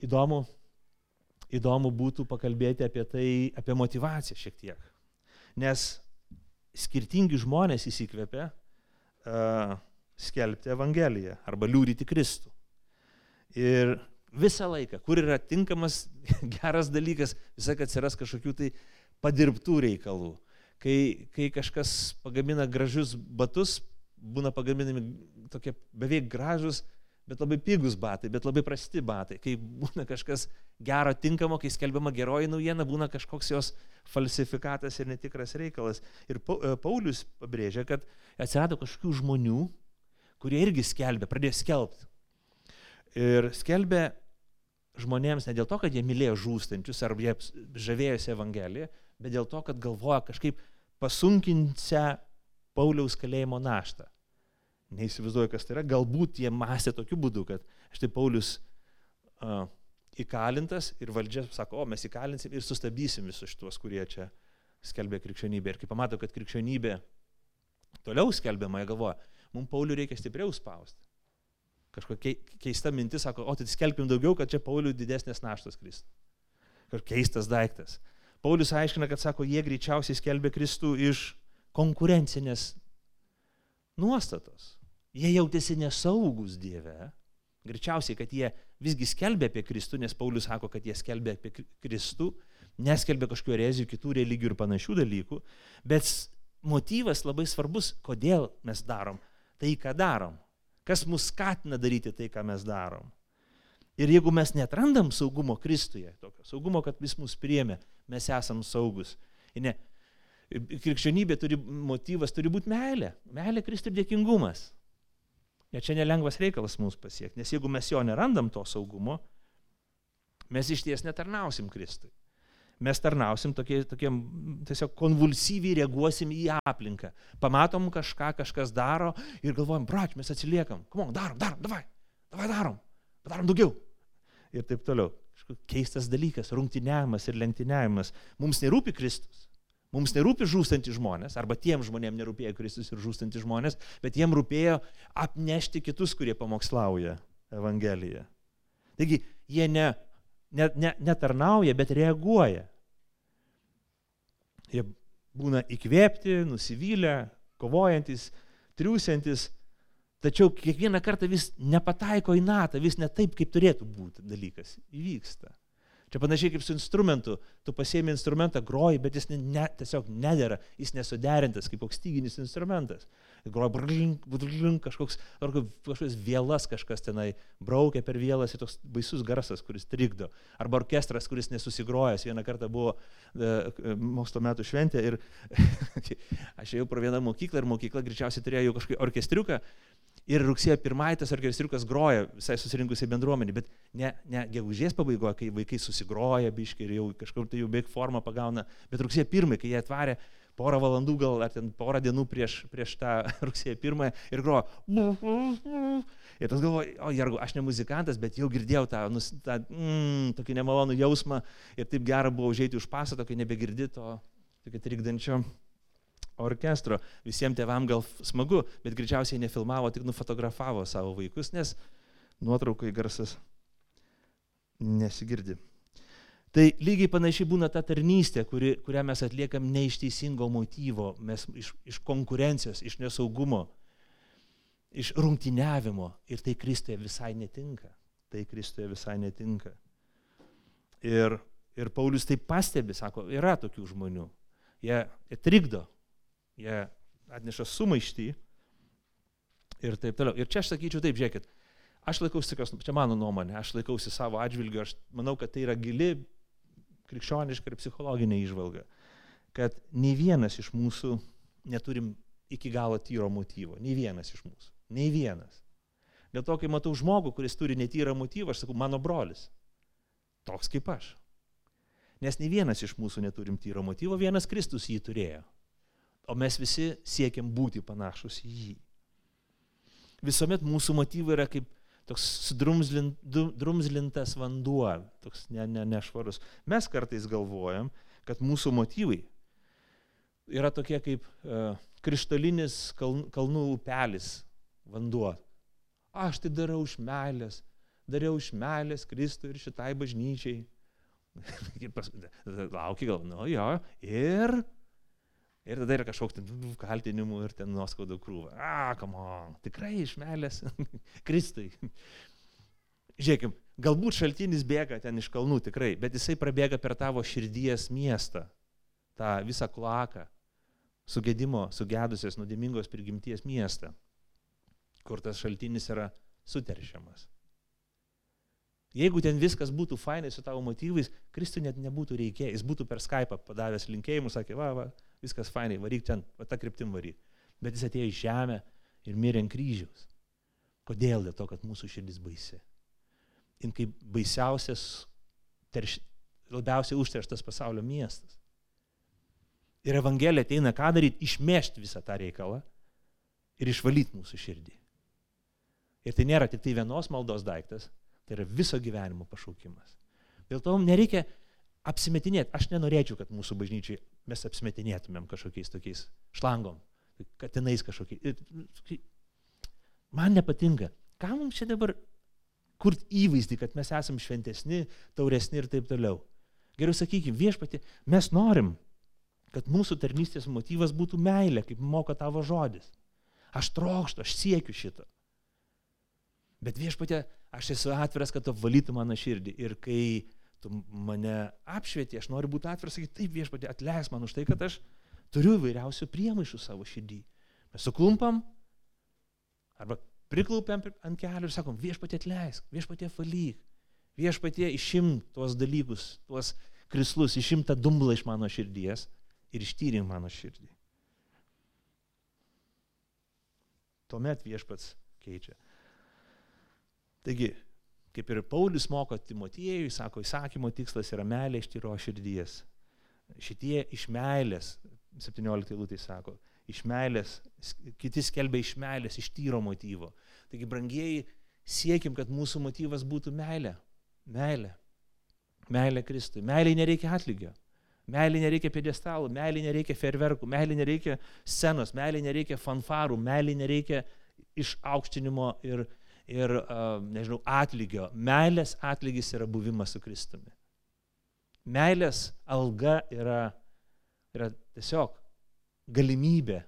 Įdomu, įdomu būtų pakalbėti apie tai, apie motivaciją šiek tiek. Nes skirtingi žmonės įsikvėpia uh, skelbti Evangeliją arba liūdyti Kristų. Ir visą laiką, kur yra tinkamas, geras dalykas, visą laiką atsiras kažkokių tai padirbtų reikalų. Kai, kai kažkas pagamina gražius batus, būna pagaminami tokie beveik gražus, bet labai pigus batai, bet labai prasti batai. Kai būna kažkas gero, tinkamo, kai skelbiama geroji naujiena, būna kažkoks jos falsifikatas ir netikras reikalas. Ir e, Paulius pabrėžia, kad atsirado kažkokių žmonių, kurie irgi skelbė, pradėjo skelbti. Ir skelbė žmonėms ne dėl to, kad jie mylėjo žūstančius ar jie žavėjosi Evangeliją, bet dėl to, kad galvoja kažkaip pasunkinsią Pauliaus kalėjimo naštą neįsivaizduoju, kas tai yra, galbūt jie mąstė tokiu būdu, kad štai Paulius uh, įkalintas ir valdžia sako, o mes įkalinsim ir sustabdysim visus šitos, kurie čia skelbia krikščionybę. Ir kai pamato, kad krikščionybė toliau skelbiama, jie galvoja, mums Paulių reikia stipriau spausti. Kažkokia keista mintis sako, o tai skelbim daugiau, kad čia Paulių didesnės naštos kristų. Kažkoks keistas daiktas. Paulius aiškina, kad sako, jie greičiausiai skelbia Kristų iš konkurencinės nuostatos. Jie jautėsi nesaugus Dieve. Greičiausiai, kad jie visgi skelbė apie Kristų, nes Paulius sako, kad jie skelbė apie Kristų, neskelbė kažkokių erezijų, kitų religijų ir panašių dalykų, bet motyvas labai svarbus, kodėl mes darom tai, ką darom. Kas mus skatina daryti tai, ką mes darom. Ir jeigu mes netrandam saugumo Kristuje, tokio saugumo, kad vis mus priemė, mes esam saugus. Ir ne, krikščionybė turi, motyvas turi būti meilė. Meilė Kristui ir dėkingumas. Ir čia nelengvas reikalas mums pasiekti, nes jeigu mes jo nerandam to saugumo, mes iš ties netarnausim Kristui. Mes tarnausim tokie, tokiem, tiesiog konvulsyviai reaguosim į aplinką. Pamatom kažką, kažkas daro ir galvojam, brač, mes atsiliekam. Kom, darom, darom, davai, davai darom, padarom daugiau. Ir taip toliau. Keistas dalykas, rungtyniavimas ir lenktyniavimas. Mums nerūpi Kristus. Mums nerūpi žūstantys žmonės, arba tiem žmonėm nerūpėjo Kristus ir žūstantys žmonės, bet jiem rūpėjo apnešti kitus, kurie pamokslauja Evangeliją. Taigi jie ne, ne, ne, netarnauja, bet reaguoja. Jie būna įkvėpti, nusivylę, kovojantis, triūsiantis, Tačiau kiekvieną kartą vis nepataiko į natą, vis ne taip, kaip turėtų būti dalykas. Įvyksta. Čia panašiai kaip su instrumentu. Tu pasiemi instrumentą, groji, bet jis ne, tiesiog nedėra, jis nesuderintas kaip koks styginis instrumentas. Groja brlink, brlink, kažkoks, kažkoks vėlas kažkas tenai braukia per vėlas ir toks baisus garsas, kuris trikdo. Arba orkestras, kuris nesusigrojęs. Vieną kartą buvo e, mokslo metų šventė ir aš ėjau pro vieną mokyklą ir mokykla greičiausiai turėjo jau kažkokį orkestriuką Ir rugsėjo pirmąjį tas orkestriukas groja visai susirinkusiai bendruomenį, bet ne, ne gegužės pabaigoje, kai vaikai susigroja biškai ir jau kažkur tai jau beveik formą pagauna, bet rugsėjo pirmąjį, kai jie atvarė porą valandų gal ar ten porą dienų prieš, prieš tą rugsėjo pirmąją ir grojo. Ir tas galvoju, o Jargu, aš ne muzikantas, bet jau girdėjau tą, nus, tą mm, tokį nemalonų jausmą ir taip gera buvo užėjti už pastatą, kai nebegirdi to tokio trikdančio orkestro. Visiems tėvam gal smagu, bet greičiausiai nefilmavo, tik nufotografavo savo vaikus, nes nuotraukai garsas nesigirdi. Tai lygiai panašiai būna ta tarnystė, kuri, kurią mes atliekam ne iš teisingo motyvo, mes iš, iš konkurencijos, iš nesaugumo, iš rungtyniavimo. Ir tai Kristuje visai netinka. Tai Kristuje visai netinka. Ir, ir Paulius tai pastebi, sako, yra tokių žmonių. Jie trikdo jie atneša sumaištį ir taip toliau. Ir čia aš sakyčiau taip, žiūrėkit, aš laikausi, čia mano nuomonė, aš laikausi savo atžvilgiu, aš manau, kad tai yra gili krikščioniška ir psichologinė išvalga, kad nei vienas iš mūsų neturim iki galo tyro motyvo, nei vienas iš mūsų, nei vienas. Dėl to, kai matau žmogų, kuris turi netyrą motyvą, aš sakau, mano brolis, toks kaip aš. Nes nei vienas iš mūsų neturim tyro motyvo, vienas Kristus jį turėjo o mes visi siekiam būti panašus į jį. Visuomet mūsų motyvai yra kaip toks sudrumzlintas vanduo, toks ne, ne, nešvarus. Mes kartais galvojam, kad mūsų motyvai yra tokie kaip uh, krištolinis kaln, kalnų upelis vanduo. Aš tai darau iš meilės, dariau iš meilės Kristui ir šitai bažnyčiai. Laukia gal, nu jo, ir Ir tada yra kažkoks kaltinimų ir ten nuoskaudų krūva. A, kamo, tikrai iš meilės Kristui. Žiūrėkim, galbūt šaltinis bėga ten iš kalnų tikrai, bet jisai prabėga per tavo širdies miestą, tą visą kloaką, sugėdimo, sugedusios, nuodėmingos prigimties miestą, kur tas šaltinis yra suteršiamas. Jeigu ten viskas būtų fainai su tavo motyvais, Kristui net nebūtų reikėję, jis būtų per Skype padavęs linkėjimus, sakė, va, va, viskas fainai, varyk ten, va tą kryptim varyk. Bet jis atėjo į žemę ir mirė ant kryžiaus. Kodėl? Dėl to, kad mūsų širdis baisi. Ir kaip baisiausias, terš, labiausiai užterštas pasaulio miestas. Ir Evangelija ateina ką daryti? Išmešti visą tą reikalą ir išvalyti mūsų širdį. Ir tai nėra tik tai vienos maldos daiktas, Tai yra viso gyvenimo pašaukimas. Dėl to mums nereikia apsimetinėti. Aš nenorėčiau, kad mūsų bažnyčiai mes apsimetinėtumėm kažkokiais tokiais šlangom, katinais kažkokiais. Man nepatinka. Ką mums čia dabar kurti įvaizdį, kad mes esame šventesni, tauresni ir taip toliau. Geriau sakykime, viešpati, mes norim, kad mūsų tarnystės motyvas būtų meilė, kaip moko tavo žodis. Aš trokštų, aš siekiu šito. Bet viešpatė, aš esu atviras, kad tu apvalytum mano širdį. Ir kai tu mane apšvieti, aš noriu būti atviras, sakyti, taip viešpatė, atleis man už tai, kad aš turiu įvairiausių priemaišų savo širdį. Mes suklumpam arba priklaupiam ant kelių ir sakom, viešpatė atleisk, viešpatė valyk, viešpatė išim tuos dalykus, tuos krislus, išim tą dumblą iš mano širdies ir ištyrink mano širdį. Tuomet viešpats keičia. Taigi, kaip ir Paulius moko Timotiejui, sako, įsakymo tikslas yra meilė iš tyro širdies. Šitie iš meilės, 17 eilutė sako, iš meilės, kiti skelbia iš meilės, iš tyro motyvo. Taigi, brangieji, siekim, kad mūsų motyvas būtų meilė. Meilė. Meilė Kristui. Meilė nereikia atlygio. Meilė nereikia pėdestalų, meilė nereikia ferverkų, meilė nereikia scenos, meilė nereikia fanfarų, meilė nereikia išaukštinimo ir, ir, nežinau, atlygio. Meilės atlygis yra buvimas su Kristumi. Meilės alga yra, yra tiesiog galimybė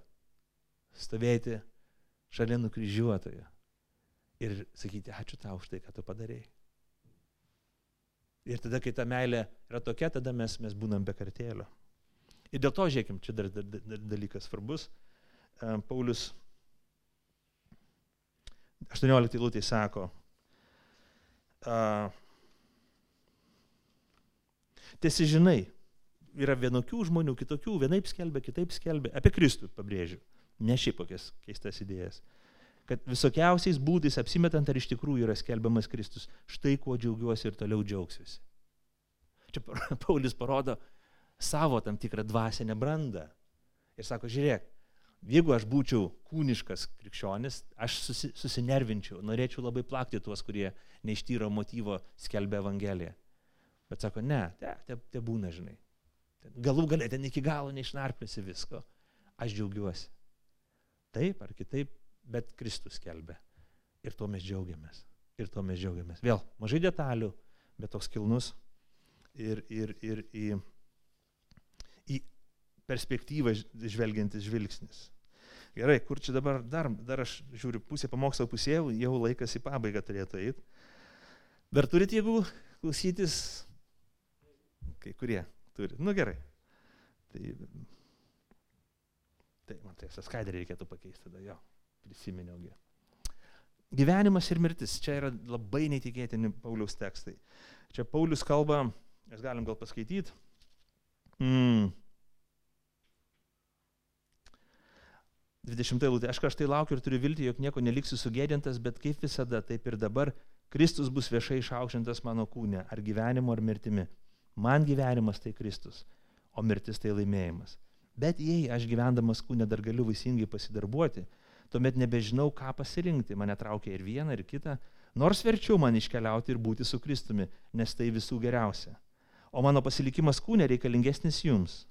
stovėti šalia nukryžiuotojo ir sakyti ačiū tau už tai, ką tu padarėjai. Ir tada, kai ta meilė yra tokia, tada mes, mes būnam be kartėlio. Ir dėl to, žiūrėkim, čia dar, dar, dar dalykas svarbus. Paulius 18 lūtė sako, tiesi žinai, yra vienokių žmonių, kitokių, vienaip skelbia, kitaip skelbia, apie Kristų pabrėžiu, ne šiaip kokias keistas idėjas, kad visokiausiais būdais apsimetant ar iš tikrųjų yra skelbiamas Kristus, štai kuo džiaugiuosi ir toliau džiaugsiuosi. Čia Paulius parodo savo tam tikrą dvasinę brandą ir sako, žiūrėk, jeigu aš būčiau kūniškas krikščionis, aš susi, susinervinčiau, norėčiau labai plakti tuos, kurie neištyro motyvo skelbia Evangeliją. Bet sako, ne, te, te, te būna, žinai. Galų galę ten iki galo neišnarplėsi visko. Aš džiaugiuosi. Taip ar kitaip, bet Kristus skelbia. Ir tuo mes džiaugiamės. Ir tuo mes džiaugiamės. Vėl, mažai detalių, bet toks kilnus ir, ir, ir į, į perspektyvą žvelgiantis žvilgsnis. Gerai, kur čia dabar dar, dar aš žiūriu, pusė pamokslo pusė, jau laikas į pabaigą turėtų eiti. Dar turite jėgų klausytis? Kai kurie turi. Nu gerai. Tai, tai man tai skaidrį reikėtų pakeisti tada, jo, prisiminiaugi. Gyvenimas ir mirtis. Čia yra labai neįtikėtini Pauliaus tekstai. Čia Paulius kalba, mes galim gal paskaityti. Mm. 20 eilutė. Aš kažtai laukiu ir turiu viltį, jog nieko neliksiu sugėdintas, bet kaip visada, taip ir dabar, Kristus bus viešai išaukštintas mano kūne, ar gyvenimu, ar mirtimi. Man gyvenimas tai Kristus, o mirtis tai laimėjimas. Bet jei aš gyvendamas kūne dar galiu vaisingai pasidarbuoti, tuomet nebežinau, ką pasirinkti, mane traukia ir viena, ir kita, nors verčiau man iškeliauti ir būti su Kristumi, nes tai visų geriausia. O mano pasilikimas kūne reikalingesnis jums,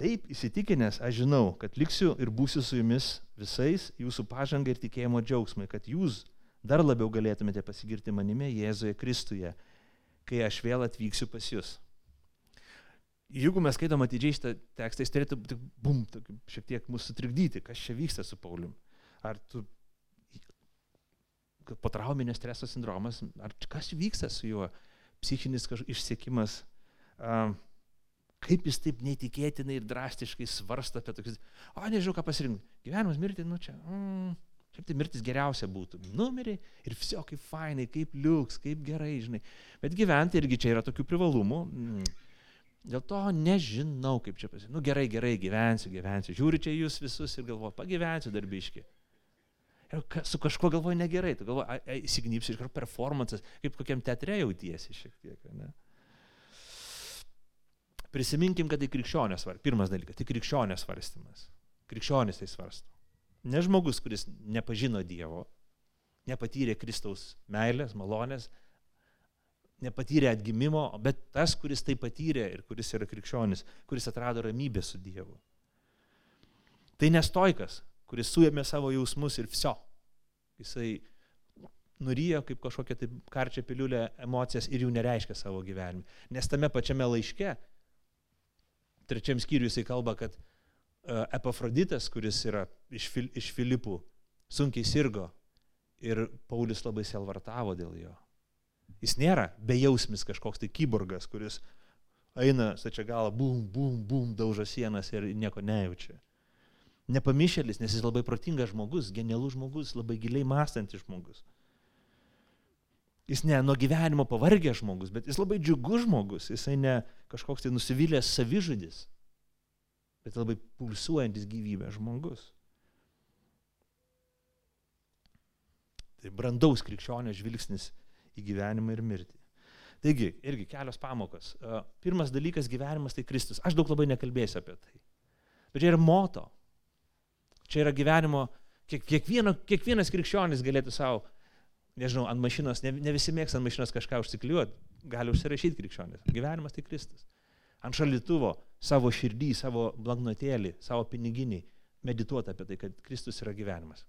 Taip įsitikinęs, aš žinau, kad liksiu ir būsiu su jumis visais jūsų pažangai ir tikėjimo džiaugsmai, kad jūs dar labiau galėtumėte pasigirti manimi Jėzuje Kristuje, kai aš vėl atvyksiu pas jūs. Jeigu mes skaitom atidžiai šitą tekstą, jis turėtų tik bum, šiek tiek mūsų sutrikdyti, kas čia vyksta su Paulium. Ar tu potrauminio streso sindromas, ar kas vyksta su juo, psichinis išsiekimas. Uh, kaip jis taip neįtikėtinai ir drastiškai svarsto apie tokius, o nežinau, ką pasirinkti. Gyvenimas mirti, nu čia, mm, šiaip tai mirtis geriausia būtų. Numeriai ir viso kaip fainai, kaip liuks, kaip gerai, žinai. Bet gyventi irgi čia yra tokių privalumų. Mm. Dėl to nežinau, kaip čia pasirinkti. Nu gerai, gerai, gyvensiu, gyvensiu. Žiūri čia jūs visus ir galvoju, pagyvensiu darbiški. Ir su kažkuo galvoju negerai, tu galvoji, įsignypsi ir performances, kaip kokiam teatre jautiesi šiek tiek. Ne? Prisiminkim, kad tai krikščionės svarstymas. Pirmas dalykas, tai krikščionės svarstymas. Krikščionės tai svarsto. Ne žmogus, kuris nepažino Dievo, nepatyrė Kristaus meilės, malonės, nepatyrė atgimimo, bet tas, kuris tai patyrė ir kuris yra krikščionis, kuris atrado ramybę su Dievu. Tai nestoikas, kuris suėmė savo jausmus ir viso. Jisai nuryjo kaip kažkokią tai karčią piliulę emocijas ir jų nereiškia savo gyvenime. Nes tame pačiame laiške trečiam skyriui jisai kalba, kad uh, Epafroditas, kuris yra iš, Fil iš Filipų, sunkiai sirgo ir Paulius labai selvartavo dėl jo. Jis nėra bejausmis kažkoks tai kyborgas, kuris eina stačia galą, bum, bum, bum, daužo sienas ir nieko nejaučia. Nepamišėlis, nes jis labai protingas žmogus, genialus žmogus, labai giliai mąstantis žmogus. Jis ne nuo gyvenimo pavargęs žmogus, bet jis labai džiugus žmogus, jisai ne kažkoks tai nusivylęs savižudis, bet labai pulsuojantis gyvybę žmogus. Tai brandaus krikščionio žvilgsnis į gyvenimą ir mirtį. Taigi, irgi kelios pamokos. Pirmas dalykas - gyvenimas tai Kristus. Aš daug labai nekalbėsiu apie tai. Bet čia yra moto. Čia yra gyvenimo, kiekvieno, kiekvienas krikščionis galėtų savo nežinau, ant mašinos, ne, ne visi mėgsta ant mašinos kažką užsikliuoti, gali užsirašyti krikščionis. Gyvenimas tai Kristus. Ant šalituvo, savo širdį, savo blanknotėlį, savo piniginį medituoti apie tai, kad Kristus yra gyvenimas.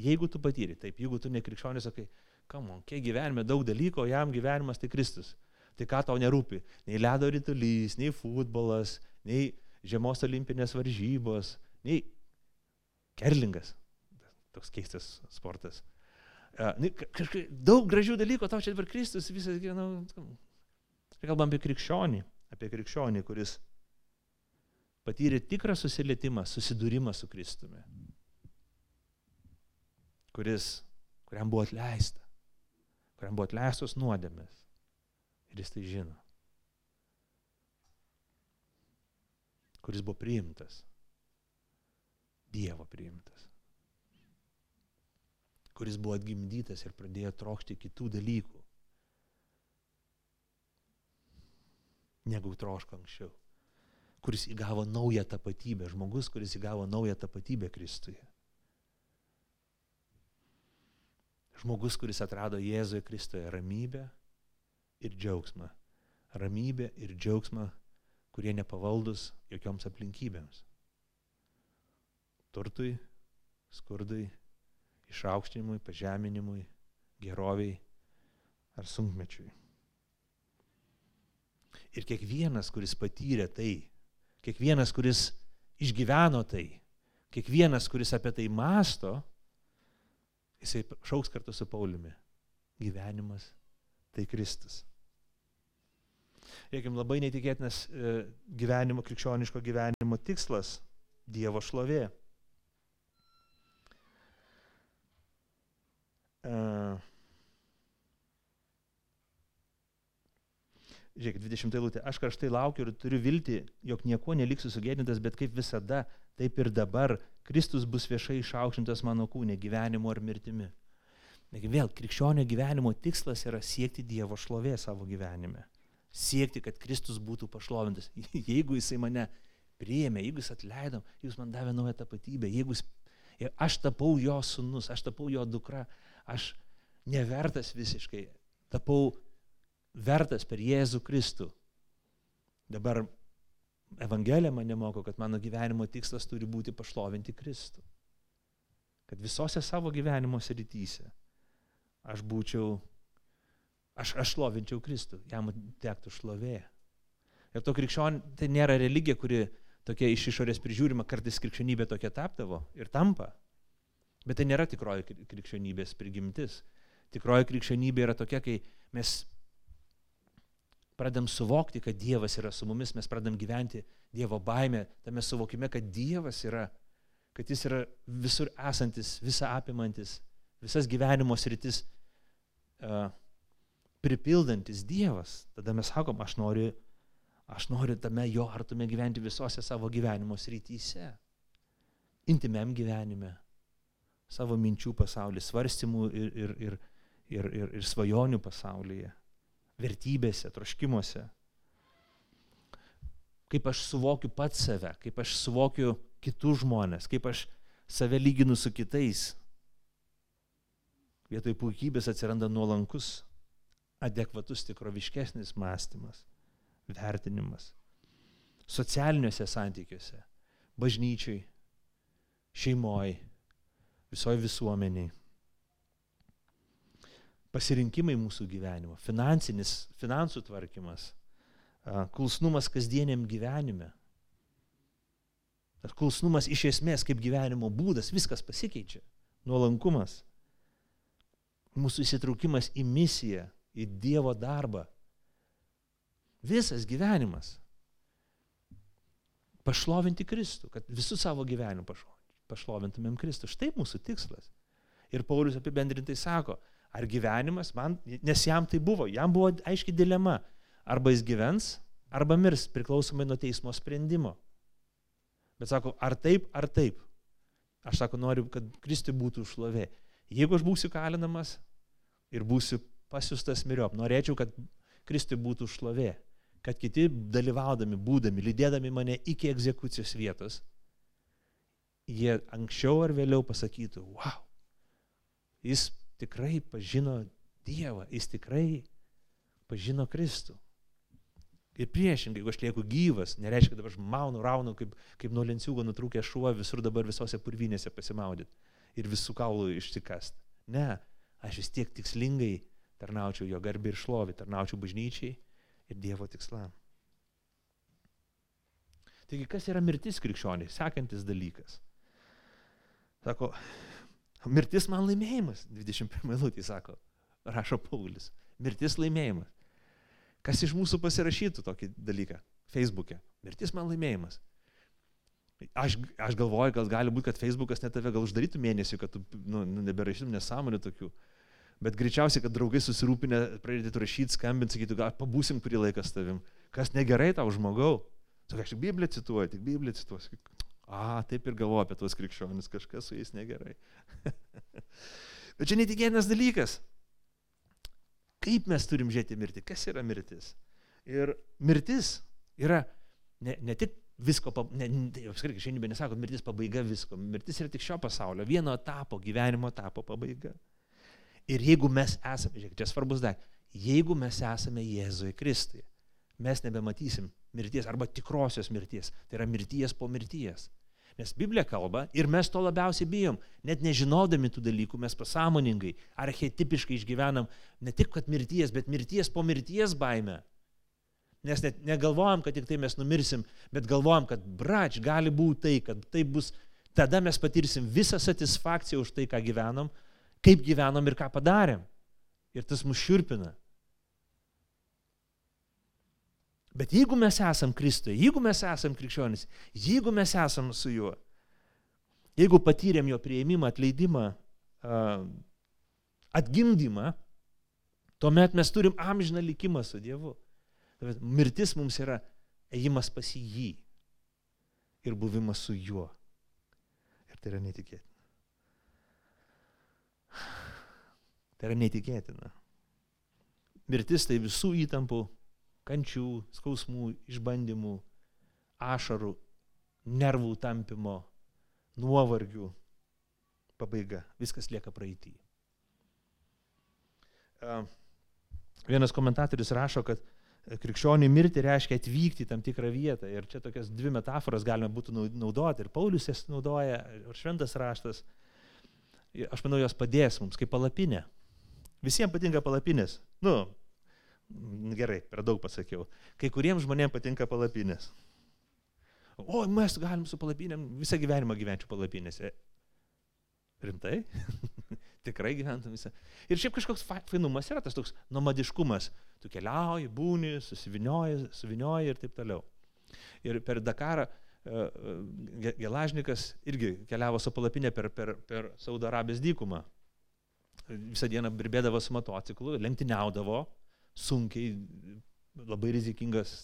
Jeigu tu patyri, taip, jeigu tu nekrikščionis, sakai, kamon, kiek gyvenime daug dalykų, o jam gyvenimas tai Kristus. Tai ką tau nerūpi? Nei ledo rytulys, nei futbolas, nei žiemos olimpinės varžybos, nei Kerlingas, toks keistas sportas. Uh, kažkaip daug gražių dalykų, tau čia dabar Kristus visas gyvenau. Kalbam apie krikščionį, apie krikščionį, kuris patyrė tikrą susilietimą, susidūrimą su Kristumi, kuris, kuriam buvo atleista, kuriam buvo atleistos nuodėmės. Ir jis tai žino. Kuris buvo priimtas. Dievo priimtas. Kuris buvo atgimdytas ir pradėjo trokšti kitų dalykų, negu troško anksčiau kuris įgavo naują tapatybę, žmogus, kuris įgavo naują tapatybę Kristuje. Žmogus, kuris atrado Jėzuje Kristuje ramybę ir džiaugsmą. Ramybę ir džiaugsmą, kurie nepavaldus jokioms aplinkybėms. Turtui, skurdui, išaukštinimui, pažeminimui, geroviai ar sunkmečiui. Ir kiekvienas, kuris patyrė tai, kiekvienas, kuris išgyveno tai, kiekvienas, kuris apie tai masto, jisai šauks kartu su Pauliumi. Gyvenimas tai Kristus. Reikim labai neįtikėtinas e, gyvenimo, krikščioniško gyvenimo tikslas - Dievo šlovė. Žiūrėk, 20 eilutė. Aš karštai laukiu ir turiu viltį, jog nieko neliksiu sugėdintas, bet kaip visada, taip ir dabar Kristus bus viešai išaukštintas mano kūne, gyvenimu ar mirtimi. Negi vėl, krikščionio gyvenimo tikslas yra siekti Dievo šlovė savo gyvenime. Siekti, kad Kristus būtų pašlovintas. Jeigu jisai mane priėmė, jeigu jis atleido, jis man davė naują tapatybę, jeigu jis, aš tapau jo sunus, aš tapau jo dukra, aš nevertas visiškai, tapau vertas per Jėzų Kristų. Dabar Evangelija mane moko, kad mano gyvenimo tikslas turi būti pašlovinti Kristų. Kad visose savo gyvenimo srityse aš būčiau, aš, aš šlovinčiau Kristų, jam tektų šlovė. Ir to krikščion, tai nėra religija, kuri tokia iš išorės prižiūrima, kartais krikščionybė tokia tapdavo ir tampa. Bet tai nėra tikroji krikščionybės prigimtis. Tikroji krikščionybė yra tokia, kai mes pradam suvokti, kad Dievas yra su mumis, mes pradam gyventi Dievo baime, tame suvokime, kad Dievas yra, kad Jis yra visur esantis, visą apimantis, visas gyvenimo sritis uh, pripildantis Dievas. Tada mes sakom, aš noriu, aš noriu tame jo artume gyventi visose savo gyvenimo srityse. Intimiam gyvenime, savo minčių pasaulyje, svarstymų ir, ir, ir, ir, ir, ir svajonių pasaulyje vertybėse, troškimuose. Kaip aš suvokiu pats save, kaip aš suvokiu kitus žmonės, kaip aš save lyginu su kitais. Vietoj puikybės atsiranda nuolankus, adekvatus, tikroviškesnis mąstymas, vertinimas. Socialiniuose santykiuose, bažnyčiai, šeimoji, visoji visuomeniai pasirinkimai mūsų gyvenimo, finansinis, finansų tvarkymas, kulsnumas kasdieniam gyvenime. Kulsnumas iš esmės kaip gyvenimo būdas, viskas pasikeičia. Nuolankumas. Mūsų įsitraukimas į misiją, į Dievo darbą. Visas gyvenimas. Pašlovinti Kristų, kad visų savo gyvenimą pašlovintumėm Kristų. Štai mūsų tikslas. Ir Paulius apibendrintai sako, ar gyvenimas man, nes jam tai buvo, jam buvo aiški dilema, arba jis gyvens, arba mirs, priklausomai nuo teismo sprendimo. Bet sako, ar taip, ar taip. Aš sako, noriu, kad Kristui būtų šlovė. Jeigu aš būsiu kalinamas ir būsiu pasiustas miriop, norėčiau, kad Kristui būtų šlovė, kad kiti dalyvaudami, būdami, lydėdami mane iki egzekucijos vietos, jie anksčiau ar vėliau pasakytų, wow, jis tikrai pažino Dievą, jis tikrai pažino Kristų. Ir priešingai, jeigu aš lieku gyvas, nereiškia, kad dabar aš maunu, raunu, kaip, kaip nuo lenciūgo nutrūkė šuo visur dabar visose purvinėse pasimaudyti ir visų kaulų išsikast. Ne, aš vis tiek tikslingai tarnaučiau jo garbį ir šlovį, tarnaučiau bažnyčiai ir Dievo tikslam. Taigi, kas yra mirtis krikščioniai? Sekantis dalykas. Sako, mirtis man laimėjimas. 21 eilutė sako, rašo Paulius. Mirtis laimėjimas. Kas iš mūsų pasirašytų tokį dalyką Facebook'e? Mirtis man laimėjimas. Aš, aš galvoju, gal gali būti, kad Facebookas net tave gal uždarytų mėnesį, kad tu nu, nu neberašytum nesąmonių tokių. Bet greičiausiai, kad draugai susirūpinę pradėtų rašyti, skambinti, sakytų, gal pabūsim kurį laiką su tavim. Kas negerai tau žmogau? Sakai, aš tik Bibliją cituoju, tik Bibliją cituosiu. A, taip ir galvoju apie tuos krikščionis, kažkas su jais negerai. Bet čia netikėtinas dalykas. Kaip mes turim žiūrėti mirtį? Kas yra mirtis? Ir mirtis yra ne, ne tik visko, ne, tai apskritai šiandien nesako, mirtis pabaiga visko. Mirtis yra tik šio pasaulio, vieno etapo, gyvenimo etapo pabaiga. Ir jeigu mes esame, žiūrėk, čia svarbus daiktas, jeigu mes esame Jėzui Kristui, mes nebematysim mirties arba tikrosios mirties, tai yra mirties po mirties. Nes Biblija kalba ir mes to labiausiai bijom. Net nežinodami tų dalykų mes pasąmoningai, archetipiškai išgyvenam ne tik kad mirties, bet mirties po mirties baime. Nes net negalvojam, kad tik tai mes numirsim, bet galvojam, kad brač gali būti tai, kad tai bus, tada mes patirsim visą satisfakciją už tai, ką gyvenom, kaip gyvenom ir ką padarėm. Ir tas mus širpina. Bet jeigu mes esam Kristuje, jeigu mes esam krikščionis, jeigu mes esam su juo, jeigu patyrėm jo prieimimą, atleidimą, atgimdymą, tuomet mes turim amžiną likimą su Dievu. Mirtis mums yra ėjimas pas jį ir buvimas su juo. Ir tai yra netikėtina. Tai yra netikėtina. Mirtis tai visų įtampų kančių, skausmų, išbandymų, ašarų, nervų tampimo, nuovargių pabaiga. Viskas lieka praeitį. Vienas komentatorius rašo, kad krikščioniui mirti reiškia atvykti į tam tikrą vietą. Ir čia tokias dvi metaforas galime būtų naudoti. Ir Paulius jas naudoja, ir šventas raštas. Aš manau, jos padės mums kaip palapinė. Visiems patinka palapinės. Nu, Gerai, per daug pasakiau. Kai kuriems žmonėms patinka palapinės. O, mes galim su palapinėm visą gyvenimą gyventi palapinėse. Rimtai? Tikrai gyventum visą. Ir šiaip kažkoks fainumas yra tas toks nomadiškumas. Tu keliauji, būni, susivinioji, suvinioji ir taip toliau. Ir per Dakarą e, e, Gelažnikas irgi keliavo su palapinė per, per, per Saudo Arabijos dykumą. Visą dieną birbėdavo su motociklu, lenktyniaudavo, sunkiai, labai rizikingas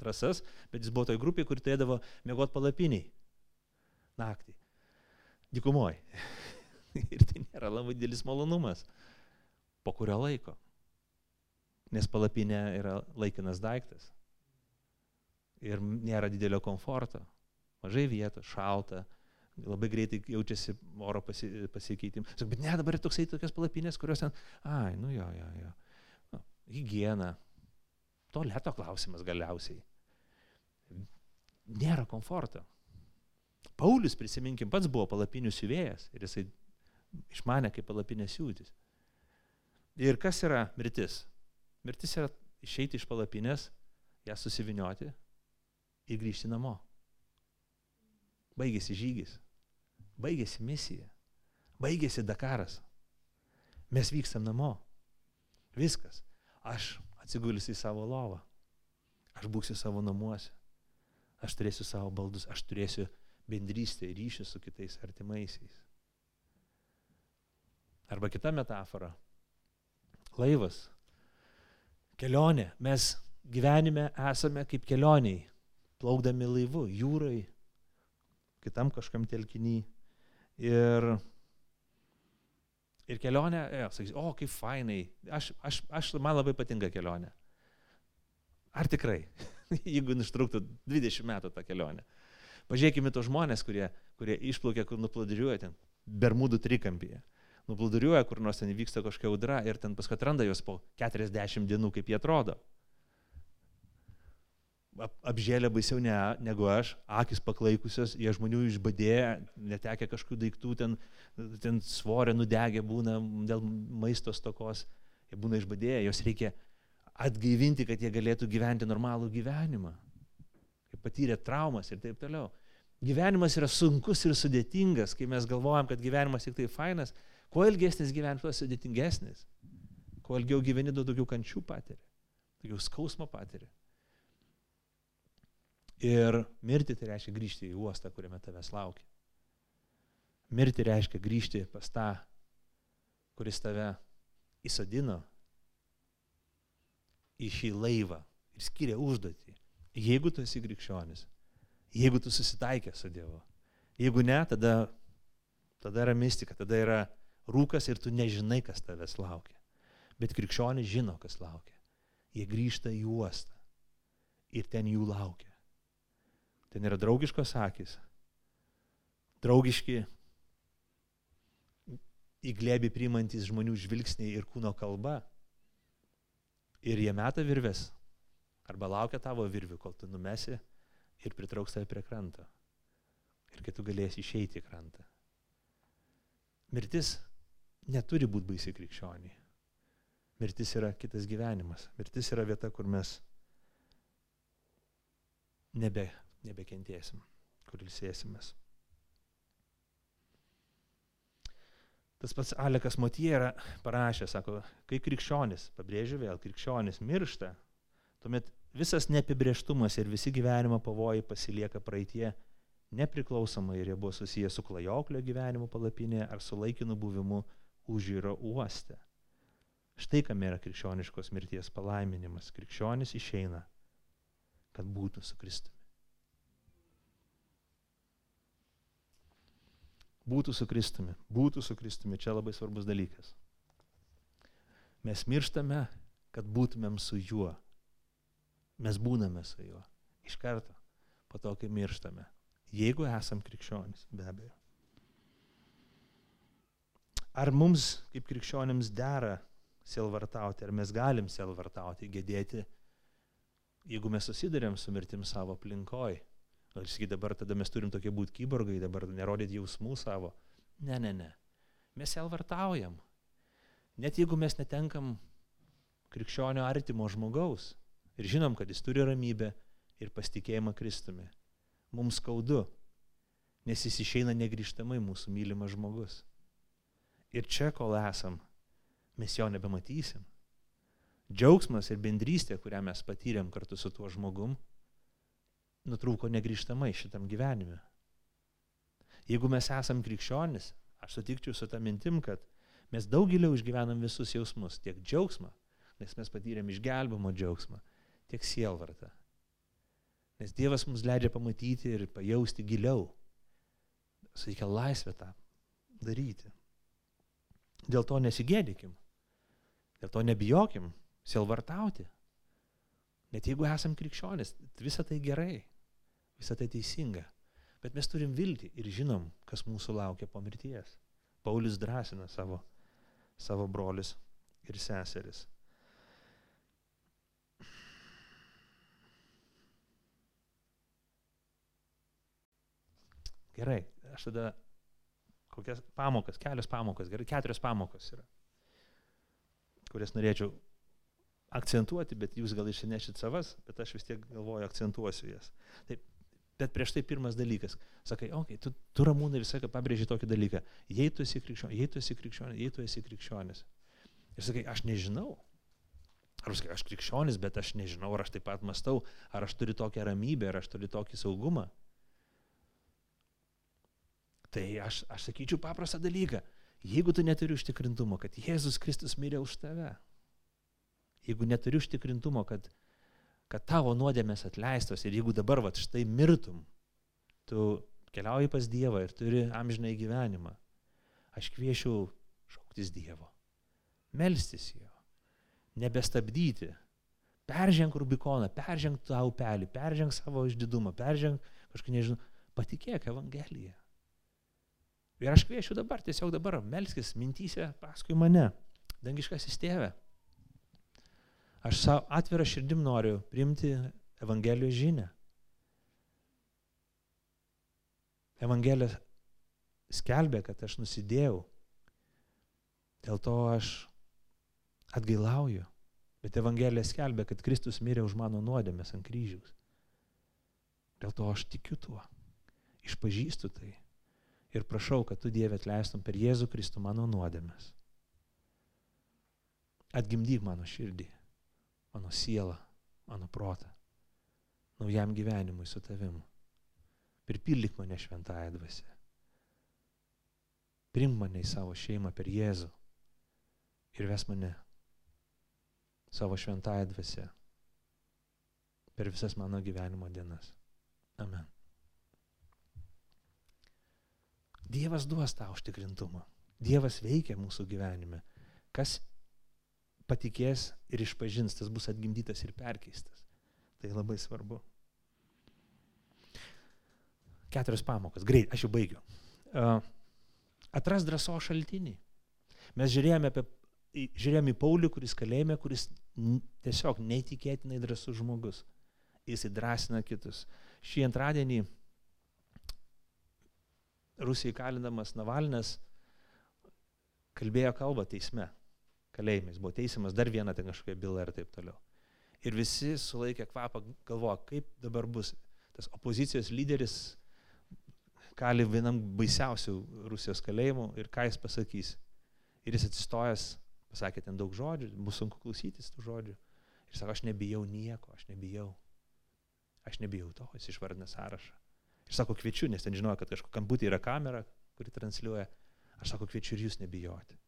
trasas, bet jis buvo toj grupėje, kur turėdavo mėgoti palapiniai naktį. Dikumoji. ir tai nėra labai didelis malonumas. Po kurio laiko. Nes palapinė yra laikinas daiktas. Ir nėra didelio komforto. Mažai vietos, šalta, labai greitai jaučiasi oro pasi, pasikeitimas. Bet ne, dabar yra toksai tokios palapinės, kurios ten, ai, nu jo, jo, jo hygiena, toleto klausimas galiausiai. Nėra komforto. Paulius, prisiminkim, pats buvo palapinių siuvėjas ir jisai išmane kaip palapinė siūtis. Ir kas yra mirtis? Mirtis yra išeiti iš palapinės, ją susivinioti ir grįžti namo. Baigėsi žygis, baigėsi misija, baigėsi Dakaras. Mes vykstam namo. Viskas. Aš atsigulsiu į savo lovą. Aš būsiu savo namuose. Aš turėsiu savo baldus. Aš turėsiu bendrystę ryšį su kitais artimaisiais. Arba kita metafora. Laivas. Kelionė. Mes gyvenime esame kaip kelioniai. Plaukdami laivu, jūrai, kitam kažkam telkinį. Ir Ir kelionė, jo, sakys, o kaip fainai, aš, aš, aš, man labai patinka kelionė. Ar tikrai, jeigu užtruktų 20 metų tą kelionę. Pažiūrėkime tos žmonės, kurie, kurie išplaukia, kur nuplodiriuoja ten, Bermudų trikampyje. Nuplodiriuoja, kur nors ten vyksta kažkokia audra ir ten paskui atranda juos po 40 dienų, kaip jie atrodo apžėlė baisiau ne, negu aš, akis paklaikusios, jie žmonių išbadėję, netekę kažkokių daiktų, ten, ten svorė nudegę būna dėl maisto stokos, jie būna išbadėję, jos reikia atgaivinti, kad jie galėtų gyventi normalų gyvenimą, kaip patyrė traumas ir taip toliau. Gyvenimas yra sunkus ir sudėtingas, kai mes galvojam, kad gyvenimas tik tai fainas. Kuo ilgesnis gyvenimas, tuo sudėtingesnis. Kuo ilgiau gyveni, daug daugiau kančių patiri, daugiau skausmo patiri. Ir mirti tai reiškia grįžti į uostą, kuriame tavęs laukia. Mirti reiškia grįžti pas tą, kuris tave įsadino į šį laivą ir skiria užduotį. Jeigu tu esi krikščionis, jeigu tu susitaikė su Dievu, jeigu ne, tada, tada yra mistika, tada yra rūkas ir tu nežinai, kas tavęs laukia. Bet krikščionis žino, kas laukia. Jie grįžta į uostą ir ten jų laukia. Ten yra draugiškos akis, draugiški į glėbį priimantis žmonių žvilgsniai ir kūno kalba. Ir jie meta virves. Arba laukia tavo virvių, kol tu numesi ir pritrauks tave prie kranto. Ir kai tu galėsi išeiti į krantą. Mirtis neturi būti baisi krikščioniai. Mirtis yra kitas gyvenimas. Mirtis yra vieta, kur mes nebe, nebekentėsim, kur ilsėsimės. Tas pats Alekas Motie yra parašęs, sako, kai krikščionis, pabrėžiu vėl, krikščionis miršta, tuomet visas neapibrieštumas ir visi gyvenimo pavojai pasilieka praeitie, nepriklausomai ir jie buvo susiję su klajoklio gyvenimu palapinėje ar su laikinu buvimu užyro uoste. Štai kam yra krikščioniškos mirties palaiminimas. Krikščionis išeina, kad būtų su Kristumi. Būtų su Kristumi, būtų su Kristumi, čia labai svarbus dalykas. Mes mirštame, kad būtumėm su juo. Mes būname su juo. Iš karto, po to, kai mirštame. Jeigu esam krikščionis, be abejo. Ar mums, kaip krikščionėms, dera selvartauti, ar mes galim selvartauti, gedėti, jeigu mes susidurėm su mirtim savo aplinkoj? Gal sakyt, dabar tada mes turim tokie būti kyborgai, dabar nerodyti jausmų savo. Ne, ne, ne. Mes selvartaujam. Net jeigu mes netenkam krikščionio artimo žmogaus ir žinom, kad jis turi ramybę ir pasitikėjimą Kristumi, mums skaudu, nes jis išeina negryžtamai mūsų mylimas žmogus. Ir čia, kol esam, mes jo nebematysim. Džiaugsmas ir bendrystė, kurią mes patyrėm kartu su tuo žmogum, nutrūko negryžtamai šitam gyvenime. Jeigu mes esam krikščionis, aš sutikčiau su tą mintim, kad mes daug giliau išgyvenam visus jausmus, tiek džiaugsmą, nes mes patyrėm išgelbimo džiaugsmą, tiek sielvartą. Nes Dievas mums leidžia pamatyti ir pajausti giliau. Suteikia laisvę tą daryti. Dėl to nesigėdykim. Dėl to nebijokim sielvartauti. Net jeigu esam krikščionis, visa tai gerai visą tai teisinga. Bet mes turim viltį ir žinom, kas mūsų laukia po mirties. Paulius drąsina savo, savo brolius ir seseris. Gerai, aš tada kokias pamokas, kelios pamokas, gerai, keturios pamokas yra, kurias norėčiau akcentuoti, bet jūs gal išsinešit savas, bet aš vis tiek galvoju, akcentuosiu jas. Taip, Bet prieš tai pirmas dalykas. Sakai, okei, okay, tu, tu ramūnai visą laiką pabrėži tokį dalyką. Jei tu esi krikščionis, jei tu esi krikščionis, jei tu esi krikščionis. Ir sakai, aš nežinau. Ar sakai, aš krikščionis, bet aš nežinau, ar aš taip pat mastau, ar aš turiu tokią ramybę, ar aš turiu tokį saugumą. Tai aš, aš sakyčiau paprastą dalyką. Jeigu tu neturi užtikrintumo, kad Jėzus Kristus mirė už tave, jeigu neturi užtikrintumo, kad kad tavo nuodėmės atleistos ir jeigu dabar va štai mirtum, tu keliauji pas Dievą ir turi amžinai gyvenimą, aš kviečiu šauktis Dievo, melstis Jo, nebestabdyti, perženk Rubikoną, perženk tą upelį, perženk savo išdidumą, perženk kažkaip nežinau, patikėk Evangeliją. Ir aš kviečiu dabar, tiesiog dabar, melskis mintysė paskui mane, dangiškasis tėve. Aš savo atvirą širdim noriu priimti Evangelijos žinę. Evangelija skelbė, kad aš nusidėjau. Dėl to aš atgailauju. Bet Evangelija skelbė, kad Kristus mirė už mano nuodėmės ant kryžiaus. Dėl to aš tikiu tuo. išpažįstu tai ir prašau, kad tu Dieve atleistum per Jėzų Kristų mano nuodėmes. Atgimdyk mano širdį, mano sielą, mano protą, naujam gyvenimui su tavim. Pripildyk mane šventąją dvasę. Primk mane į savo šeimą per Jėzų ir ves mane savo šventąją dvasę per visas mano gyvenimo dienas. Amen. Dievas duos tą užtikrintumą. Dievas veikia mūsų gyvenime. Kas patikės ir išpažins, tas bus atgimdytas ir perkeistas. Tai labai svarbu. Keturios pamokas. Greit, aš jau baigiu. Uh, atras drąso šaltinį. Mes žiūrėjome, apie, žiūrėjome į Paulių, kuris kalėjime, kuris tiesiog neįtikėtinai drąsus žmogus. Jis įdrasina kitus. Šį antradienį Rusijai kalindamas Navalnas kalbėjo kalbą teisme, kalėjimais, buvo teisiamas dar vieną ten kažkokią bylą ir taip toliau. Ir visi sulaikė kvapą, galvoja, kaip dabar bus. Tas opozicijos lyderis kali vienam baisiausių Rusijos kalėjimų ir ką jis pasakys. Ir jis atsistojęs, pasakė ten daug žodžių, bus sunku klausytis tų žodžių. Ir sako, aš nebijau nieko, aš nebijau. Aš nebijau to, jis išvardina sąrašą. Ir sako, kviečiu, nes ten žinojo, kad kažkokiam būti yra kamera, kuri transliuoja. Aš sako, kviečiu ir jūs nebijoti.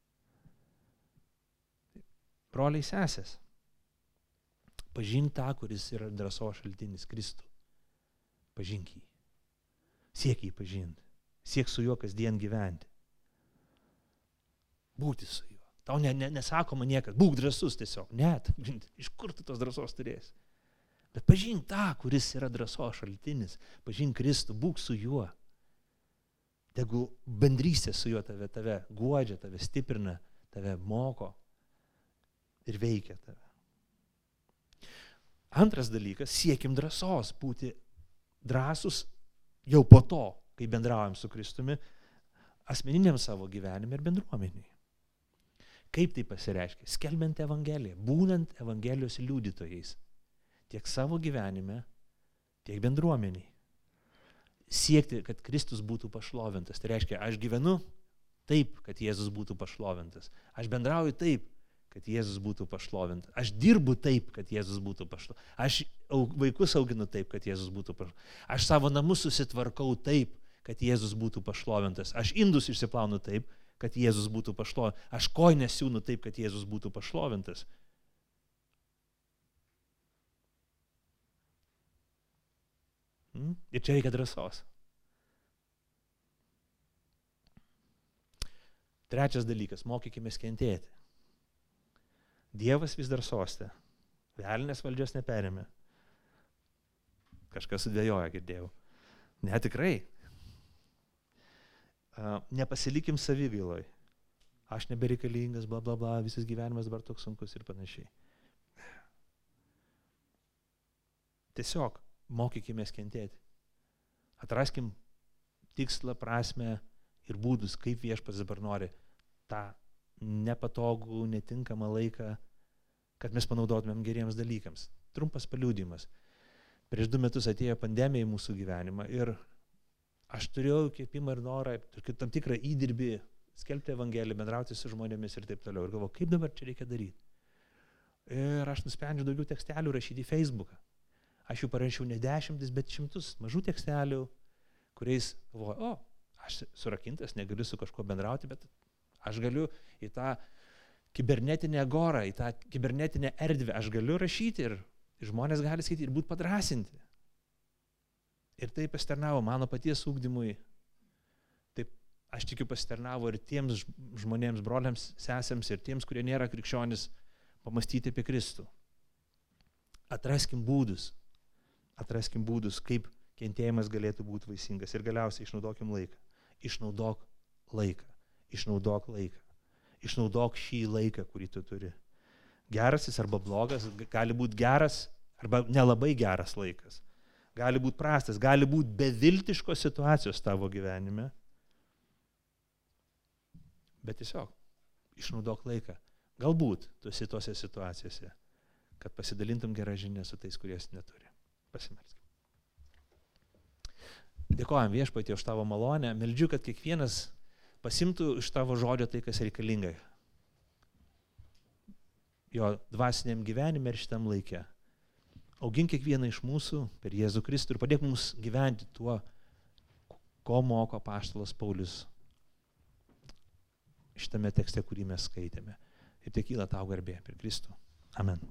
Broliai sesės, pažink tą, kuris yra drąso šaltinis Kristų. Pažink jį. Siek jį pažinti. Siek su juo kasdien gyventi. Būti su juo. Tau ne, ne, nesakoma niekad, būk drąsus tiesiog. Net, iš kur tu tos drąsos turėsi. Bet pažink tą, kuris yra drąsos šaltinis. Pažink Kristų, būk su juo. Tegu bendrystė su juo tave, tave guodžia, tave stiprina, tave moko ir veikia tave. Antras dalykas, siekim drąsos būti drąsus jau po to, kai bendraujam su Kristumi, asmeniniam savo gyvenime ir bendruomeniai. Kaip tai pasireiškia? Skelbiant Evangeliją, būnant Evangelijos liudytojais tiek savo gyvenime, tiek bendruomeniai. Siekti, kad Kristus būtų pašlovintas. Tai reiškia, aš gyvenu taip, kad Jėzus būtų pašlovintas. Aš bendrauju taip, kad Jėzus būtų pašlovintas. Aš dirbu taip, kad Jėzus būtų pašlovintas. Aš vaikus auginu taip, kad Jėzus būtų pašlovintas. Aš savo namus susitvarkau taip, kad Jėzus būtų pašlovintas. Aš indus išsiplaunu taip, kad Jėzus būtų pašlovintas. Aš koinės siūnu taip, kad Jėzus būtų pašlovintas. Hmm? Ir čia reikia drąsos. Trečias dalykas - mokykime kentėti. Dievas vis dar sostė. Velnės valdžios neperėmė. Kažkas sudėjoja, girdėjau. Ne, tikrai. Nepasilikim savigailoj. Aš nebereikalingas, bla bla bla, visas gyvenimas dabar toks sunkus ir panašiai. Tiesiog mokykime kentėti. Atraskim tikslą, prasme ir būdus, kaip viešpas dabar nori tą nepatogų, netinkamą laiką, kad mes panaudotumėm geriems dalykams. Trumpas paliūdimas. Prieš du metus atėjo pandemija į mūsų gyvenimą ir aš turėjau kėpimą ir norą, tam tikrą įdirbį, skelbti Evangeliją, bendrauti su žmonėmis ir taip toliau. Ir galvoju, kaip dabar čia reikia daryti. Ir aš nusprendžiau daugiau tekstelių rašyti į Facebooką. Aš jų parašiau ne dešimtis, bet šimtus mažų tekstelių, kuriais galvoju, o, aš surakintas, negaliu su kažkuo bendrauti, bet aš galiu į tą kibernetinę gorą, į tą kibernetinę erdvę, aš galiu rašyti ir žmonės gali skaityti ir būti padrasinti. Ir tai pasitarnavo mano paties ūkdymui. Taip, aš tikiu, pasitarnavo ir tiems žmonėms, broliams, sesėms ir tiems, kurie nėra krikščionis, pamastyti apie Kristų. Atraskim būdus, atraskim būdus, kaip kentėjimas galėtų būti vaisingas. Ir galiausiai išnaudokim laiką. Išnaudok laiką. Išnaudok laiką. Išnaudok šį laiką, kurį tu turi. Geras jis arba blogas, gali būti geras arba nelabai geras laikas. Gali būti prastas, gali būti beviltiškos situacijos tavo gyvenime. Bet tiesiog išnaudok laiką. Galbūt tu esi tose situacijose, kad pasidalintum gerą žinią su tais, kurie neturi. Pasimelskime. Dėkojam viešpatį už tavo malonę. Meldžiu, kad kiekvienas pasimtų iš tavo žodžio tai, kas reikalinga. Jo dvasiniam gyvenime ir šitam laikė. Augink kiekvieną iš mūsų per Jėzų Kristų ir padėk mums gyventi tuo, ko moko paštalas Paulius šitame tekste, kurį mes skaitėme. Ir tik kyla tau garbė per Kristų. Amen.